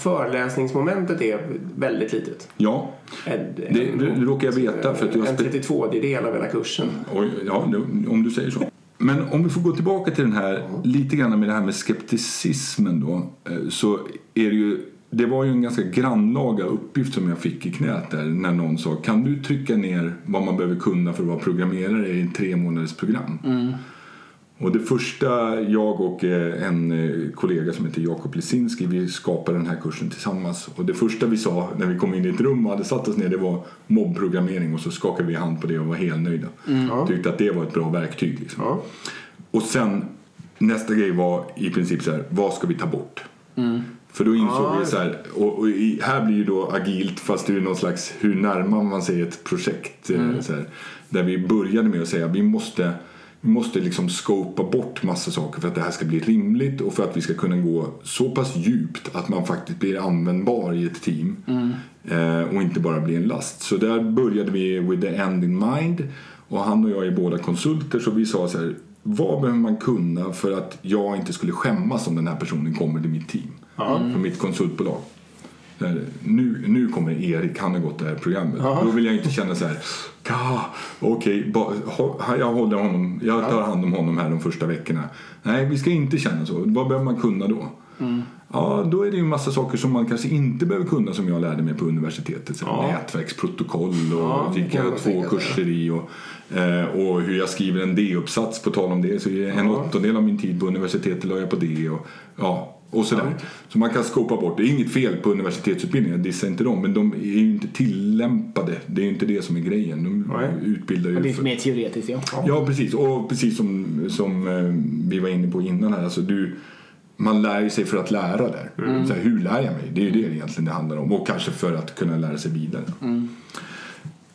föreläsningsmomentet är väldigt litet? Ja, En, det, det, det råkar jag veta. För att jag en spe- 32 del av hela kursen. Oj, ja, nu- om du säger så. Men om vi får gå tillbaka till den här, lite grann med det här med skepticismen då. eh, Så är det ju, det var ju en ganska grannlaga uppgift som jag fick i knät där när någon sa kan du trycka ner vad man behöver kunna för att vara programmerare i en tre månaders program? Och det första jag och eh, en eh, kollega som heter Jakob Lisinski vi skapade den här kursen tillsammans. Och det första vi sa när vi kom in i ett rum och hade satt oss ner det var mobbprogrammering och så skakade vi hand på det och var helt nöjda. Tyckte att det var ett bra verktyg. Liksom. Ja. Och sen nästa grej var i princip så här, vad ska vi ta bort? För då insåg Ja. vi så här, och, och i, här blir ju då agilt fast det är någon slags hur närmar man sig ett projekt. eh, Så här, där vi började med att säga vi måste vi måste liksom scopa bort massa saker för att det här ska bli rimligt och för att vi ska kunna gå så pass djupt att man faktiskt blir användbar i ett team eh, och inte bara blir en last. Så där började vi with the end in mind och han och jag är båda konsulter så vi sa så här vad behöver man kunna för att jag inte skulle skämmas om den här personen kommer till mitt team? För mitt konsultbolag. Nu, nu kommer Erik, han har gått det här programmet. Då vill jag inte känna så här, "Ka, okej, ha- jag håller honom, jag tar hand om honom här de första veckorna. Nej, vi ska inte känna så. Vad behöver man kunna då? Ja, då är det ju en massa saker som man kanske inte behöver kunna som jag lärde mig på universitetet. Så Ja. Nätverksprotokoll och Ja, fick jag två kurser i. Och, eh, och hur jag skriver en D-uppsats på tal om det. Så en Ja. åttondel av min tid på universitetet la jag på det. Och, ja, och sådär. Så man kan skopa bort. Det är inget fel på universitetsutbildningar, jag dissar inte dem. Men de är ju inte tillämpade. Det är ju inte det som är grejen. De Nej. utbildar Och det ju är för... mer teoretiskt ja. Ja, precis. Och precis som, som eh, vi var inne på innan här. Alltså du, man lär ju sig för att lära där. Så här, hur lär jag mig? Det är ju det egentligen det handlar om. Och kanske för att kunna lära sig vidare.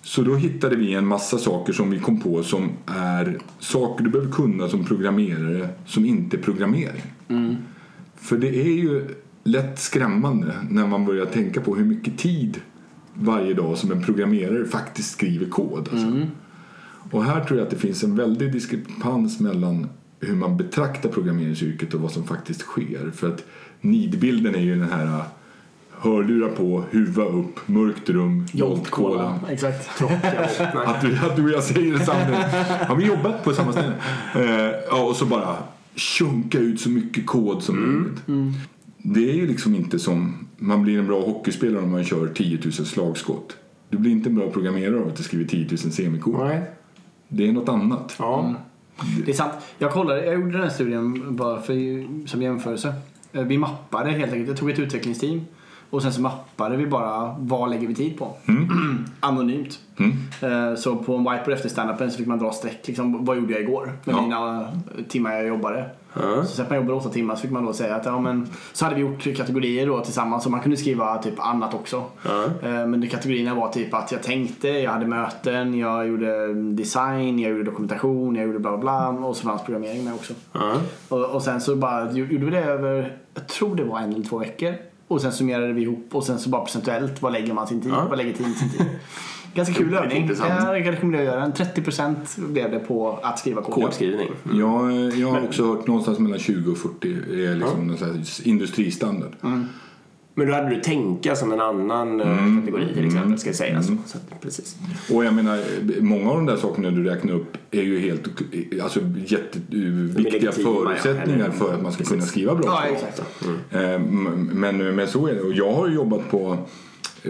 Så då hittade vi en massa saker som vi kom på som är saker du behöver kunna som programmerare som inte är programmering. För det är ju lätt skrämmande när man börjar tänka på hur mycket tid varje dag som en programmerare faktiskt skriver kod. Alltså. Och här tror jag att det finns en väldig diskrepans mellan hur man betraktar programmeringsyrket och vad som faktiskt sker. För att nidbilden är ju den här uh, hörlurar på, huva upp, mörkt rum, Jolt Cola. Exakt. Att du, att du och jag säger detsamma. Har vi jobbat på samma ställe? Eh, och så bara sjunka ut så mycket kod som möjligt. Det är ju liksom inte som man blir en bra hockeyspelare om man kör 10 000 slagskott. Du blir inte en bra programmerare av att du skriver 10 000 semikod. Nej. Det är något annat. Ja. Det är sant. Jag kollade, jag gjorde den här studien bara för, som jämförelse. Eh, Vi mappade helt enkelt. Jag tog ett utvecklingsteam och sen så mappade vi bara vad lägger vi tid på. Anonymt. Mm. Eh, Så på en whiteboard efter standupen så fick man dra streck. Liksom, vad gjorde jag igår med Ja. mina timmar jag jobbade. Ja. Så man jobbade åtta timmar så fick man då säga att ja, men, så hade vi gjort kategorier då tillsammans. Så man kunde skriva typ annat också. Eh, Men kategorierna var typ att jag tänkte, jag hade möten, jag gjorde design, jag gjorde dokumentation, jag gjorde bla bla bla och så fanns programmering med också. Ja. Och, och sen så bara gjorde vi det över, jag tror det var en eller två veckor. Och sen summerade vi ihop och sen så bara procentuellt, vad lägger man sin tid? Vad lägger tiden sin tid? Ganska kul övning. intressant. Jag rekommenderar att göra den. 30% blev det på att skriva kod. Kodskrivning. Jag, jag har också hört någonstans mellan 20 och 40 är liksom här industristandard. Men då hade du tänka som en annan eh, Mm. kategori till exempel, ska jag säga. Så. Så att, precis. Och jag menar, många av de där sakerna du räknar upp är ju helt alltså, jätteviktiga ja. förutsättningar Eller- för att man ska precis. kunna skriva bra Ja, exakt. Eh, m- Men, men så är det. Och jag har ju jobbat på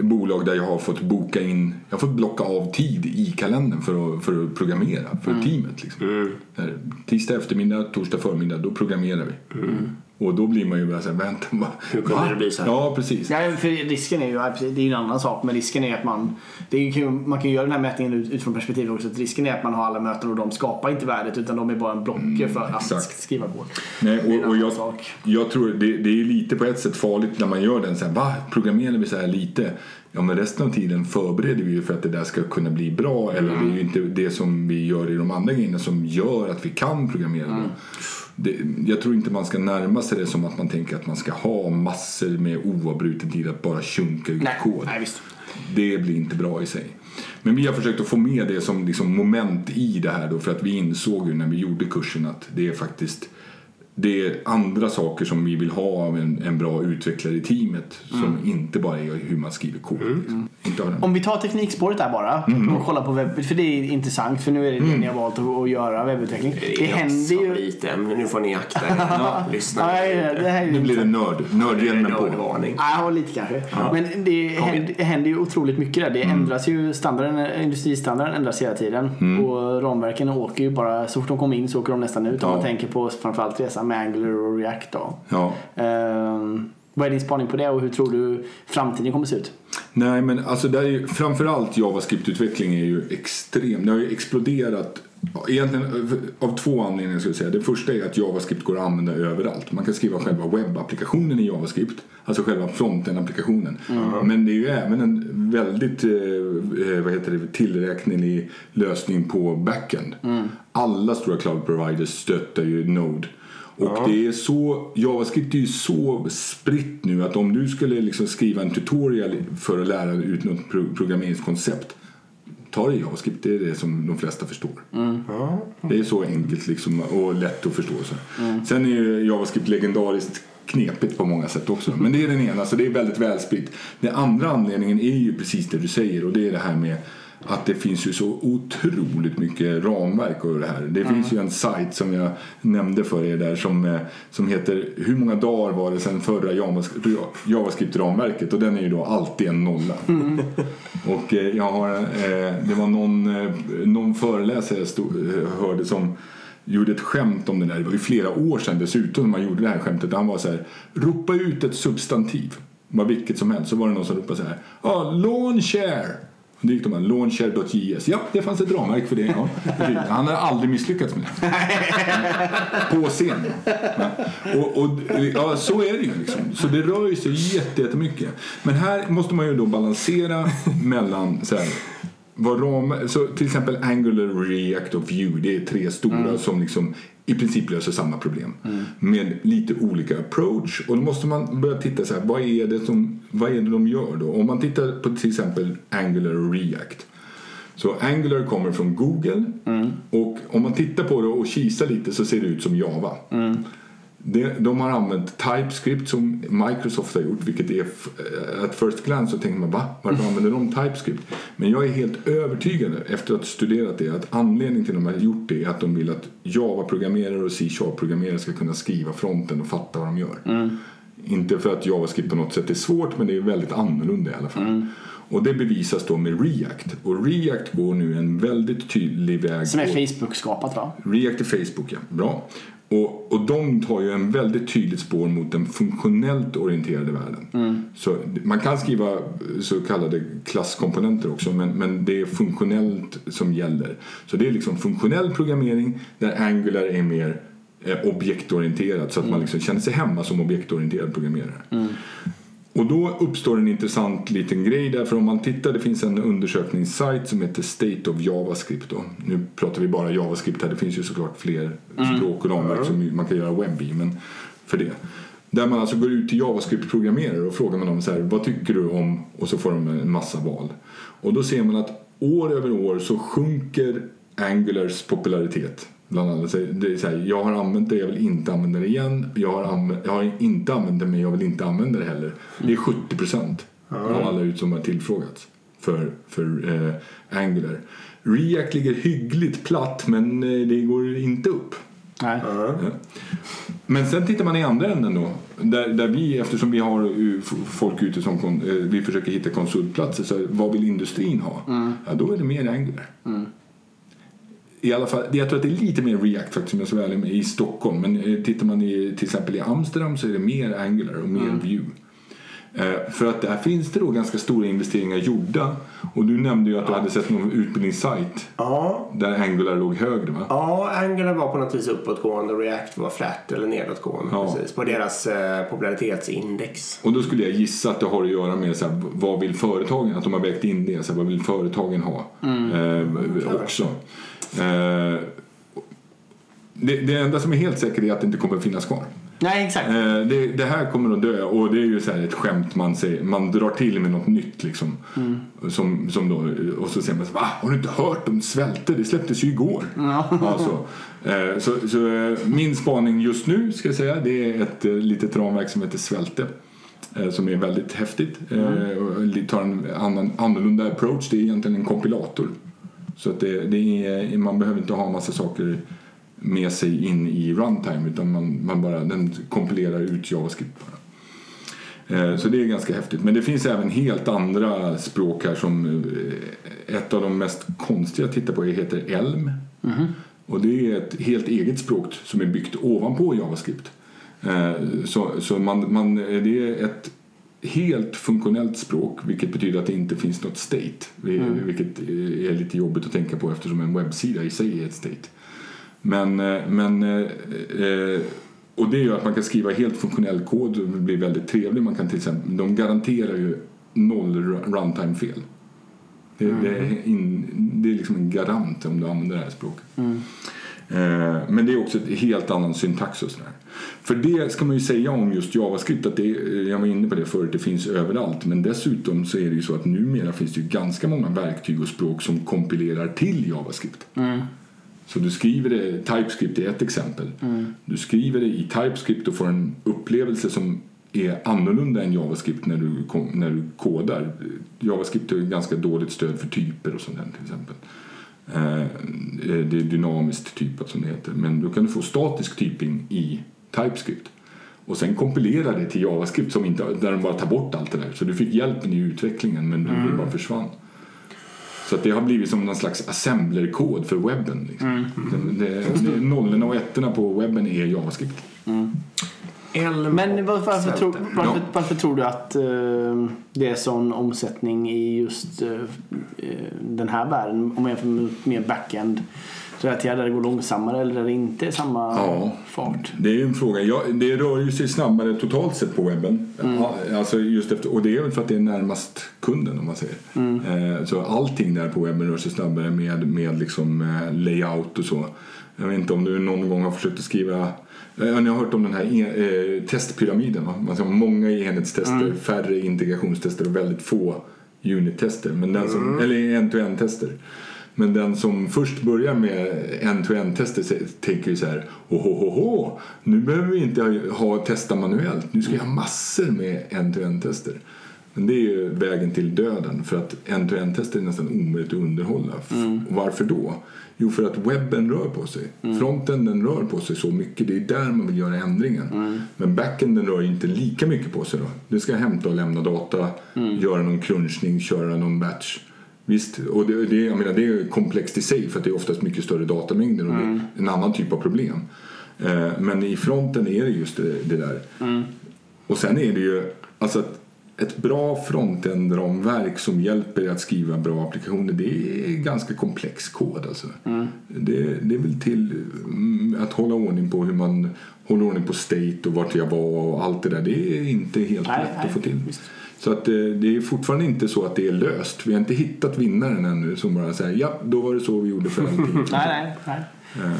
bolag där jag har fått boka in, jag har fått blocka av tid i kalendern för att, för att programmera för Mm. teamet. Liksom. Där, tisdag eftermiddag, torsdag förmiddag, då programmerar vi. Och då blir man ju bara såhär, vänta, va? Hur kunde va? det bli så här? Ja, precis. Ja, för risken är ju, det är ju en annan sak, men risken är att man, det är ju, man kan ju göra den här mätningen ut- utifrån perspektivet också, att risken är att man har alla möten och de skapar inte värdet utan de är bara en blocker för att Mm, exakt. skriva kod. Nej, och, och jag, sak. jag tror det, det är lite på ett sätt farligt när man gör den så här, va? Programmerar vi så här lite? Ja, men resten av tiden förbereder vi ju för att det där ska kunna bli bra. Eller det är ju inte det som vi gör i de andra grejerna som gör att vi kan programmera bra. Det, jag tror inte man ska närma sig det som att man tänker att man ska ha massor med oavbruten tid att bara sjunka ut Nej, kod. nej visst. Det blir inte bra i sig. Men vi har försökt att få med det som liksom moment i det här då för att vi insåg ju när vi gjorde kursen att det är faktiskt det är andra saker som vi vill ha av en, en bra utvecklare i teamet som inte bara är hur man skriver kod. Liksom. Inte av den. Om vi tar teknikspåret där bara Mm. och kollar på webb, för det är intressant för nu är det det ni har valt att, att göra webbutveckling. Det händer ju... lite, men nu får ni akta er. Lyssna. Nej, det här är ju Nu blir det nörd. Nördhjälmen på. Nördvarning. Ja, lite kanske. Men det händer, det händer ju otroligt mycket där. Det Mm. ändras ju, standarden, industristandarden ändras hela tiden. Mm. Och ramverken åker ju bara, så fort de kommer in så åker de nästan ut. Om Ja. man tänker på framförallt resan med Angular och React då. Ja. Ehm, vad är din spaning på det och hur tror du framtiden kommer se ut? Nej, men alltså där är ju, framförallt JavaScript-utveckling är ju extrem. Det har ju exploderat. Egentligen av två anledningar skulle jag säga. Det första är att JavaScript går att använda överallt. Man kan skriva själva webbapplikationen i JavaScript. Alltså själva fronten-applikationen. Men det är ju även en väldigt eh, eh, vad heter det, tillräknelig lösning på backend. Alla stora cloud providers stöttar ju Node. Och det är så, JavaScript är ju så spritt nu att om du skulle liksom skriva en tutorial för att lära ut något pro- programmeringskoncept Ta det i JavaScript, det är det som de flesta förstår. Det är så enkelt liksom och lätt att förstå. Så. Sen är ju JavaScript legendariskt knepigt på många sätt också. Men det är den ena, så det är väldigt välspritt. Den andra anledningen är ju precis det du säger och det är det här med att det finns ju så otroligt mycket ramverk och det här. Det finns ju en sajt som jag nämnde för er där som, eh, som heter Hur många dagar var det sedan förra JavaScript- JavaScript-ramverket? Och den är ju då alltid en nolla. Och eh, jag har, eh, det var någon, någon föreläsare jag stod, hörde som gjorde ett skämt om det där. Det var ju flera år sedan dessutom man gjorde det här skämtet. Han var så här, ropa ut ett substantiv. Vilket som helst. Så var det någon som ropade så här, ja, ah, lawn share. Då gick de här, launcher.js. Ja, det fanns ett ramverk för det. Ja. Han har aldrig misslyckats med det. På scen. Och, och, ja, så är det ju liksom. Så det rör ju sig jätte- jättemycket. Men här måste man ju då balansera mellan så här, vad ram, så till exempel Angular, React och Vue. Det är tre stora som liksom i princip löser samma problem. Med lite olika approach. Och då måste man börja titta så här, vad är det, som, vad är det de gör då? Om man tittar på till exempel Angular och React. Så Angular kommer från Google och om man tittar på det och kisar lite så ser det ut som Java. Det, de har använt TypeScript som Microsoft har gjort vilket är eh, at first glance så tänker man va? Varför använder de TypeScript? Men jag är helt övertygad efter att ha studerat det att anledningen till att de har gjort det är att de vill att Java-programmerare och C-sharp-programmerare ska kunna skriva fronten och fatta vad de gör. Inte för att JavaScript på något sätt är svårt men det är väldigt annorlunda i alla fall. Och det bevisas då med React. Och React går nu en väldigt tydlig väg. Som är Facebook-skapat va? React är Facebook, ja. Bra. Och, och de tar ju en väldigt tydligt spår mot den funktionellt orienterade världen. Så man kan skriva så kallade klasskomponenter också men, men det är funktionellt som gäller. Så det är liksom funktionell programmering där Angular är mer eh, objektorienterad så att man liksom känner sig hemma som objektorienterad programmerare. Och då uppstår en intressant liten grej där för om man tittar, det finns en undersökningssajt som heter State of JavaScript då. Nu pratar vi bara JavaScript här, det finns ju såklart fler språk och ramverk som man kan göra webb i, men för det. Där man alltså går ut till JavaScript-programmerare och frågar man dem så här, vad tycker du om? Och så får de en massa val. Och då ser man att år över år så sjunker Angulars popularitet. Bland annat. Så Det är så här, jag har använt det, jag vill inte använda det igen. Jag har, använt, jag har inte använt det, men jag vill inte använda det heller. Det är 70 procent av alla ut som har tillfrågats för, för eh, Angular. React ligger hyggligt platt, men eh, det går inte upp. Nej. Ja. Men sen tittar man i andra änden då. Där, där vi, eftersom vi har f- folk ute som kon, eh, vi försöker hitta konsultplatser. Så vad vill industrin ha? Ja, då är det mer Angular. I alla fall, jag tror att det är lite mer React faktiskt, om jag ska vara ärlig i Stockholm. Men eh, tittar man i, till exempel i Amsterdam så är det mer Angular och mer Vue. Eh, För att där finns det då ganska stora investeringar gjorda. Och du nämnde ju att du hade sett någon utbildningssajt Ja, där Angular låg högre va? Ja, Angular var på något vis uppåtgående och React var flat eller nedåtgående. Ja. Precis, på deras eh, popularitetsindex. Och då skulle jag gissa att det har att göra med så här, vad vill företagen, att de har vägt in det, så här, vad vill företagen ha eh, också. Eh, det, det enda som är helt säkert är att det inte kommer att finnas kvar. Nej, exakt. Eh, det, det här kommer att dö och det är ju så här ett skämt man säger, man drar till med något nytt liksom. Som, som då, och så säger man så, va? Har du inte hört om svälte? Det släpptes ju igår. Ja, så. Eh, så, så eh, min spaning just nu ska jag säga, det är ett eh, litet ramverk som heter Svälte. eh, Som är väldigt häftigt. Eh, och li- tar en annan, annorlunda approach. Det är egentligen en kompilator. Så att det, det är, man behöver inte ha massa saker med sig in i runtime utan man, man bara, den kompilerar ut JavaScript bara. Eh, Så det är ganska häftigt. Men det finns även helt andra språk här som eh, ett av de mest konstiga att titta på heter Elm. Och det är ett helt eget språk som är byggt ovanpå JavaScript. Eh, Så, så man, man, det är ett helt funktionellt språk vilket betyder att det inte finns något state. Vilket är lite jobbigt att tänka på eftersom en webbsida i sig är ett state. Men, eh, men eh, eh, och det gör att man kan skriva helt funktionell kod och det blir väldigt trevlig. Man kan till exempel, de garanterar ju noll ru- runtime-fel. Det, det, är in, det är liksom en garant om du använder det här språket. Eh, Men det är också ett helt annan syntax och sådär. För det ska man ju säga om just JavaScript att det, jag var inne på det förut, det finns överallt. Men dessutom så är det ju så att numera finns det ju ganska många verktyg och språk som kompilerar till JavaScript. Så du skriver det, TypeScript är ett exempel. Du skriver det i TypeScript och får en upplevelse som är annorlunda än JavaScript när du, när du kodar. JavaScript har ju ganska dåligt stöd för typer och sånt där till exempel. Eh, det är dynamiskt typat som det heter. Men då kan du få statisk typing i TypeScript. Och sen kompilera det till JavaScript som inte, där de bara tar bort allt det där. Så du fick hjälpen i utvecklingen men mm. det bara försvann. Så att det har blivit som någon slags assemblerkod för webben. Liksom. Mm. Det, det, det, nollorna och ettorna på webben är JavaScript. Mm. Men varför, varför, tror, varför, varför, tror du att uh, det är sån omsättning i just uh, den här världen om man jämför med mer backend? Där det går långsammare eller där det inte är samma ja, fart? Det är en fråga. Ja, det rör ju sig snabbare totalt sett på webben. Mm. Alltså just efter, och det är väl för att det är närmast kunden om man säger. Mm. Eh, så allting där på webben rör sig snabbare med, med liksom, eh, layout och så. Jag vet inte om du någon gång har försökt att skriva eh, ni har hört om den här eh, testpyramiden. Va? Man har många enhetstester, mm. färre integrationstester och väldigt få unittester. Men den som, mm. Eller en-to-en-tester. Men den som först börjar med en-to-en-tester tänker ju så här Ohohoho, nu behöver vi inte ha testa manuellt. Nu ska jag ha massor med en-to-en-tester. Men det är ju vägen till döden för att en-to-en-tester är nästan omöjligt att underhålla. Mm. Varför då? Jo, för att webben rör på sig. Mm. Fronten den rör på sig så mycket. Det är där man vill göra ändringen. Mm. Men backenden rör inte lika mycket på sig. Då. Det ska hämta och lämna data, mm. göra någon crunchning, köra någon batch. Visst, och det, det, jag menar, det är komplext i sig för att det är oftast mycket större datamängder och mm. en annan typ av problem. Eh, men i fronten är det just det, det där. Mm. Och sen är det ju alltså ett bra frontend-ramverk som hjälper dig att skriva bra applikationer det är ganska komplex kod. Alltså. Mm. Det, det är väl till mm, att hålla ordning på hur man håller ordning på state och vart jag var och allt det där. Det är inte helt nej, lätt nej, att få till. Visst. Så att det, eh, det är fortfarande inte så att det är löst. Vi har inte hittat vinnaren ännu som bara säger ja, då var det så vi gjorde för allting. nej, nej, nej. Uh.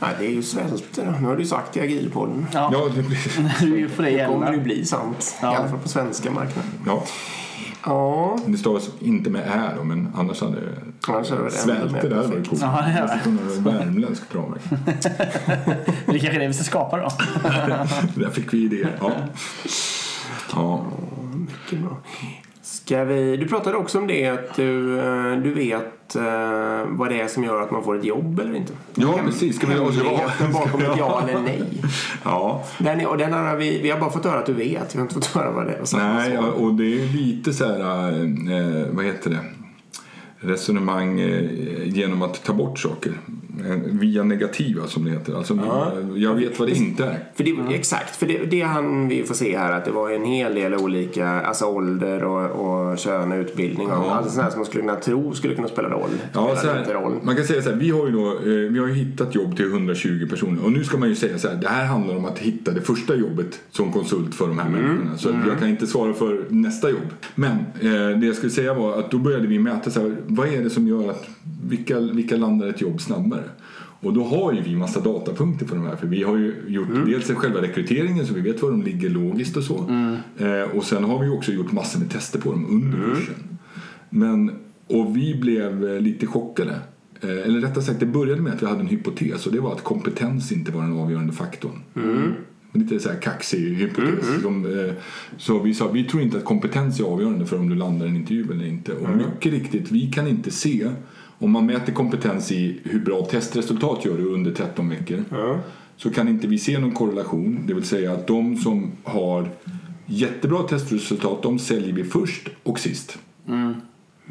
Nej, det är ju svälter. Nu har du sagt i agilpodden. Ja, ja det blir... för det kommer det bli sant. Ja. I alla fall på svenska marknaden. Ja. Ja. Det stavas inte med ä då, men annars hade det... Annars hade det Svälter där var coolt. Ja, det är det. Värmländskt ramverk. det är kanske är det vi ska skapa då. där fick vi idéer. Ja. Ja. Mycket bra. Ska vi, du pratade också om det att du, eh, du vet uh, vad det är som gör att man får ett jobb eller inte. Ja, kan, precis. Ska vi Hemligheten bakom ett ja eller nej. Ja. Den, och den har vi, vi har bara fått höra att du vet. Vi har inte fått höra vad det är. Nej, och det är lite så här, eh, vad heter det? resonemang eh, genom att ta bort saker. Eh, via negativa som det heter. Alltså, ja. Jag vet vad det inte är. För det, Exakt, för det, det han vi får se här att det var en hel del olika, alltså ålder och, och kön och utbildning. Ja. Och allt sånt här som man skulle kunna tro skulle kunna spela roll. Ja, så här, roll. Man kan säga så här, vi har ju då, eh, vi har hittat jobb till 120 personer och nu ska man ju säga så här, det här handlar om att hitta det första jobbet som konsult för de här mm. människorna. Så mm. jag kan inte svara för nästa jobb. Men eh, det jag skulle säga var att då började vi mäta så här, vad är det som gör att vilka, vilka landar ett jobb snabbare? Och då har ju vi massa datapunkter på de här för vi har ju gjort mm. dels själva rekryteringen så vi vet var de ligger logiskt och så. Mm. Eh, och sen har vi också gjort massor med tester på dem under mm. kursen. Men, och vi blev eh, lite chockade. Eh, eller rättare sagt det började med att vi hade en hypotes och det var att kompetens inte var den avgörande faktorn. Mm. Lite så här kaxig hypotes. Mm, Som, eh, så vi sa vi tror inte att kompetens är avgörande för om du landar en intervju eller inte. Och mycket riktigt, vi kan inte se om man mäter kompetens i hur bra testresultat gör du under 13 veckor så kan inte vi se någon korrelation. Det vill säga att de som har jättebra testresultat de säljer vi först och sist. Mm.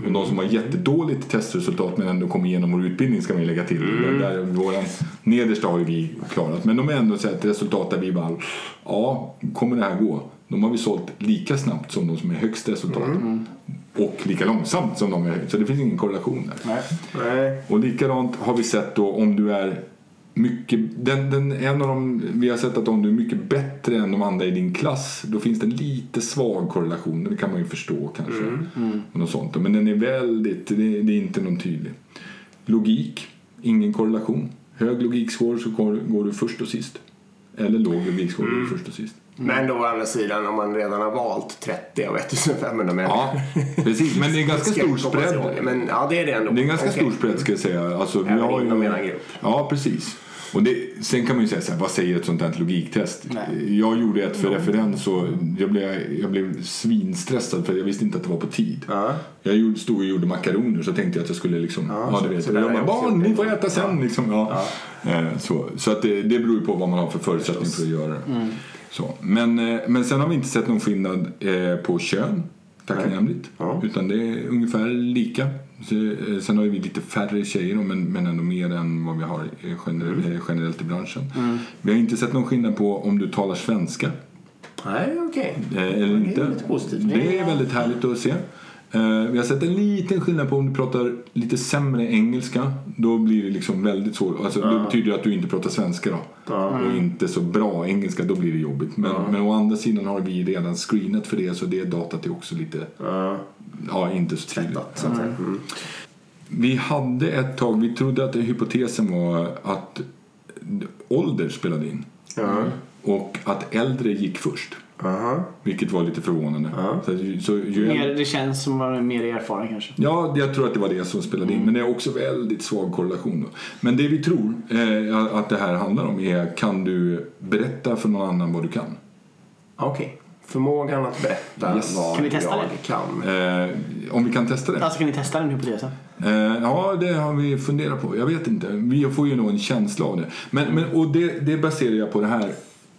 Och de som har jättedåligt testresultat men ändå kommer igenom vår utbildning ska man lägga till. Mm. Där våran nedersta har vi klarat. Men de är ändå ett resultat där vi bara, ja, kommer det här gå? De har vi sålt lika snabbt som de som är högst resultat. Mm. Och lika långsamt som de är. Så det finns ingen korrelation där. Nej. Nej. Och likadant har vi sett då om du är mycket, den, den, en av dem, vi har sett att om du är mycket bättre än de andra i din klass då finns det en lite svag korrelation. Det kan man ju förstå kanske. Mm, mm. Något sånt. Men den är väldigt, det, det, är inte någon tydlig. Logik, ingen korrelation. Hög logikscore så går, går du först och sist. Eller låg logikscore mm. går du mm. först och sist. Men då å andra sidan om man redan har valt 30 av 1500 människor. Ja, precis. Men det är en ganska stor spread. Men ja, det är det ändå. Det är en ganska okay. stor spread ska jag säga. Alltså, Även vi har inom er grupp. Ja, precis. Och det, sen kan man ju säga så här, vad säger ett sånt här logiktest? Nej. Jag gjorde ett för referens och jag blev, jag blev svinstressad för jag visste inte att det var på tid. Ja. Jag gjorde, stod och gjorde makaroner så tänkte jag att jag skulle liksom, ja, så- du vet. så jag jag bara, barn ni får det." äta sen liksom. Ja. Eh, Så, så att det, det beror ju på vad man har för förutsättning för att göra det. Mm. Så. Men, eh, men sen har vi inte sett någon skillnad eh, på kön, tacknämligt. Ja. Utan det är ungefär lika. Eh, Sen har vi lite färre tjejer men, men ändå mer än vad vi har generellt, Mm. generellt i branschen. Vi har inte sett någon skillnad på om du talar svenska Nej, okej. eh, eller inte. lite positivt. Det är väldigt härligt att se. Eh, Vi har sett en liten skillnad på om du pratar lite sämre engelska. Då blir det liksom väldigt svårt. Alltså, Det betyder att du inte pratar svenska då. Och inte så bra engelska. Då blir det jobbigt. Men, men å andra sidan har vi redan screenat för det så det datat är också lite, Ja, ja inte så tydligt. säga. Mm. Vi hade ett tag, vi trodde att hypotesen var att ålder spelade in. Ja. Och att äldre gick först. Aha. Vilket var lite förvånande. Så, att- så ju Mer, det känns som att man är mer erfaren kanske. Ja, jag tror att det var det som spelade in. Men det är också väldigt svag korrelation. Då. Men det vi tror eh, att det här handlar om är kan du berätta för någon annan vad du kan? Okej. Förmågan att berätta Yes. vad Kan vi testa jag det? kan. Eh, om vi kan testa det? Alltså kan ni testa den hypotesen? Eh, ja, det har vi funderat på. Jag vet inte. Vi får ju nog en känsla av det. Men, men, och det, det baserar jag på det här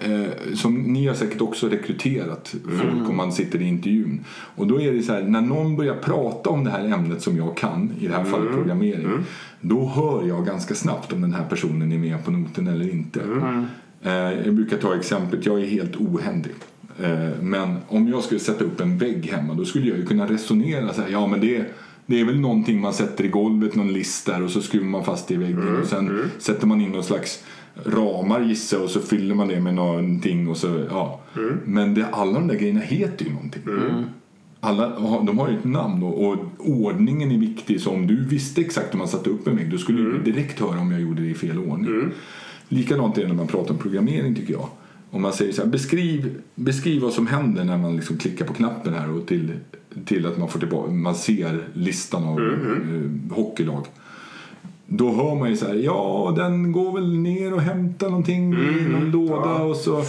eh, som ni har säkert också rekryterat folk om man sitter i intervjun. Och då är det så här, när någon börjar prata om det här ämnet som jag kan, i det här fallet programmering, då hör jag ganska snabbt om den här personen är med på noten eller inte. Eh, jag brukar ta exemplet, jag är helt ohändig. Eh, Men om jag skulle sätta upp en vägg hemma då skulle jag ju kunna resonera så här, ja men det, det är väl någonting man sätter i golvet, någon list där och så skruvar man fast det i väggen och sen sätter man in någon slags ramar gissar jag, och så fyller man det med någonting och så, ja. Men det, alla de där grejerna heter ju någonting. Alla, har- de har ju ett namn och, och ordningen är viktig. Så om du visste exakt hur man satte upp en vägg då skulle du direkt höra om jag gjorde det i fel ordning. Likadant är det när man pratar om programmering tycker jag. Om man säger så här, beskriv, beskriv vad som händer när man liksom klickar på knappen här och till, till att man får tillbaka, man ser listan av eh, hockeylag. Då hör man ju så här, ja den går väl ner och hämtar någonting i någon låda och så,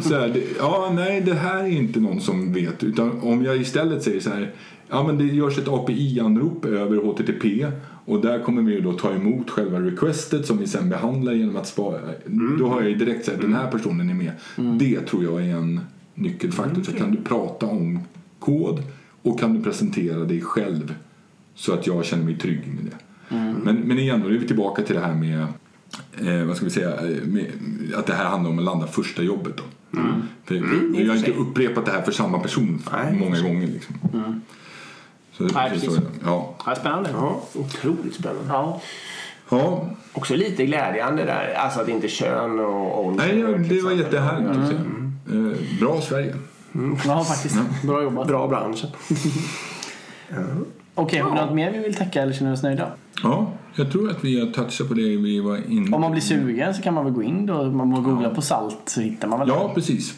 så här, det, ja nej det här är inte någon som vet utan om jag istället säger så här, ja men det görs ett API-anrop över HTTP och där kommer vi ju då ta emot själva requestet som vi sen behandlar genom att spara, då har jag ju direkt sagt den här personen är med. Det tror jag är en nyckelfaktor. Så kan du prata om kod och kan du presentera dig själv så att jag känner mig trygg med det. Men, men igen, då är vi tillbaka till det här med, eh, vad ska vi säga, eh, med, att det här handlar om att landa första jobbet. Då. För, i och jag har för inte sig. upprepat det här för samma person Nej, många för gånger. Liksom. Så, Nej, precis. så, ja. Ja, spännande. Ja, otroligt spännande. Ja. ja, Också lite glädjande där, alltså att inte kön och ålder. nej, ja, det var jättehärligt att se. Eh, bra Sverige. ja, faktiskt. Bra jobbat. Bra branschen. Okej, har vi något mer vi vill tacka eller känner oss nöjda? Ja, jag tror att vi har touchat på det vi var inne Om man blir sugen så kan man väl gå in då. Man googlar på salt så hittar man väl Ja, precis.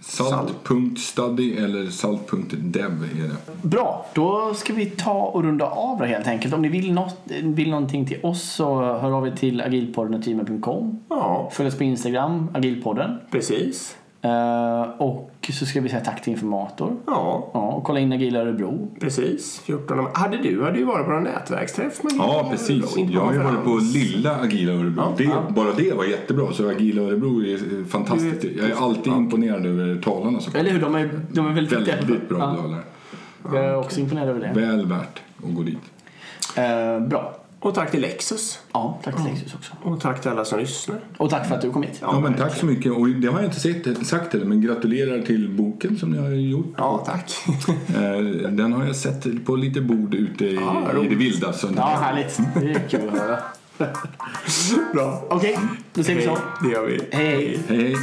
Salt.study eller salt.dev är det. Bra, då ska vi ta och runda av det helt enkelt. Om ni vill, något, vill någonting till oss så hör av er till agilpodden.gmail.com. Ja, Följ oss på Instagram, agilpodden. precis. Eh, och så ska vi säga tack till informator. Ja, Ja, och kolla in Agila Örebro. precis. 14 Hade du hade ju varit på en nätverksträff med Ja, precis. Jag har ju varit på lilla Agila Örebro. det, Bara det var jättebra. Så Agila Örebro är fantastiskt. Jag är alltid imponerad över talarna som Eller hur? De är, de är väldigt. Väldigt bra Ja, talare. jag är också imponerad över det. Väl värt att gå dit. Eh, bra. Och tack till Lexus. Ja, tack till Lexus också. Och tack till alla som lyssnar. Och tack för att du kom hit. Ja, men tack så mycket. Och det har jag inte sett, sagt heller, men gratulerar till boken som ni har gjort. Ja, tack. Eh, Den har jag sett på lite bord ute i, Ja, i det vilda. Så Ja, härligt. Det är kul att höra. Bra. Okej, då säger vi så. Det gör vi. Hej. Hej, hej.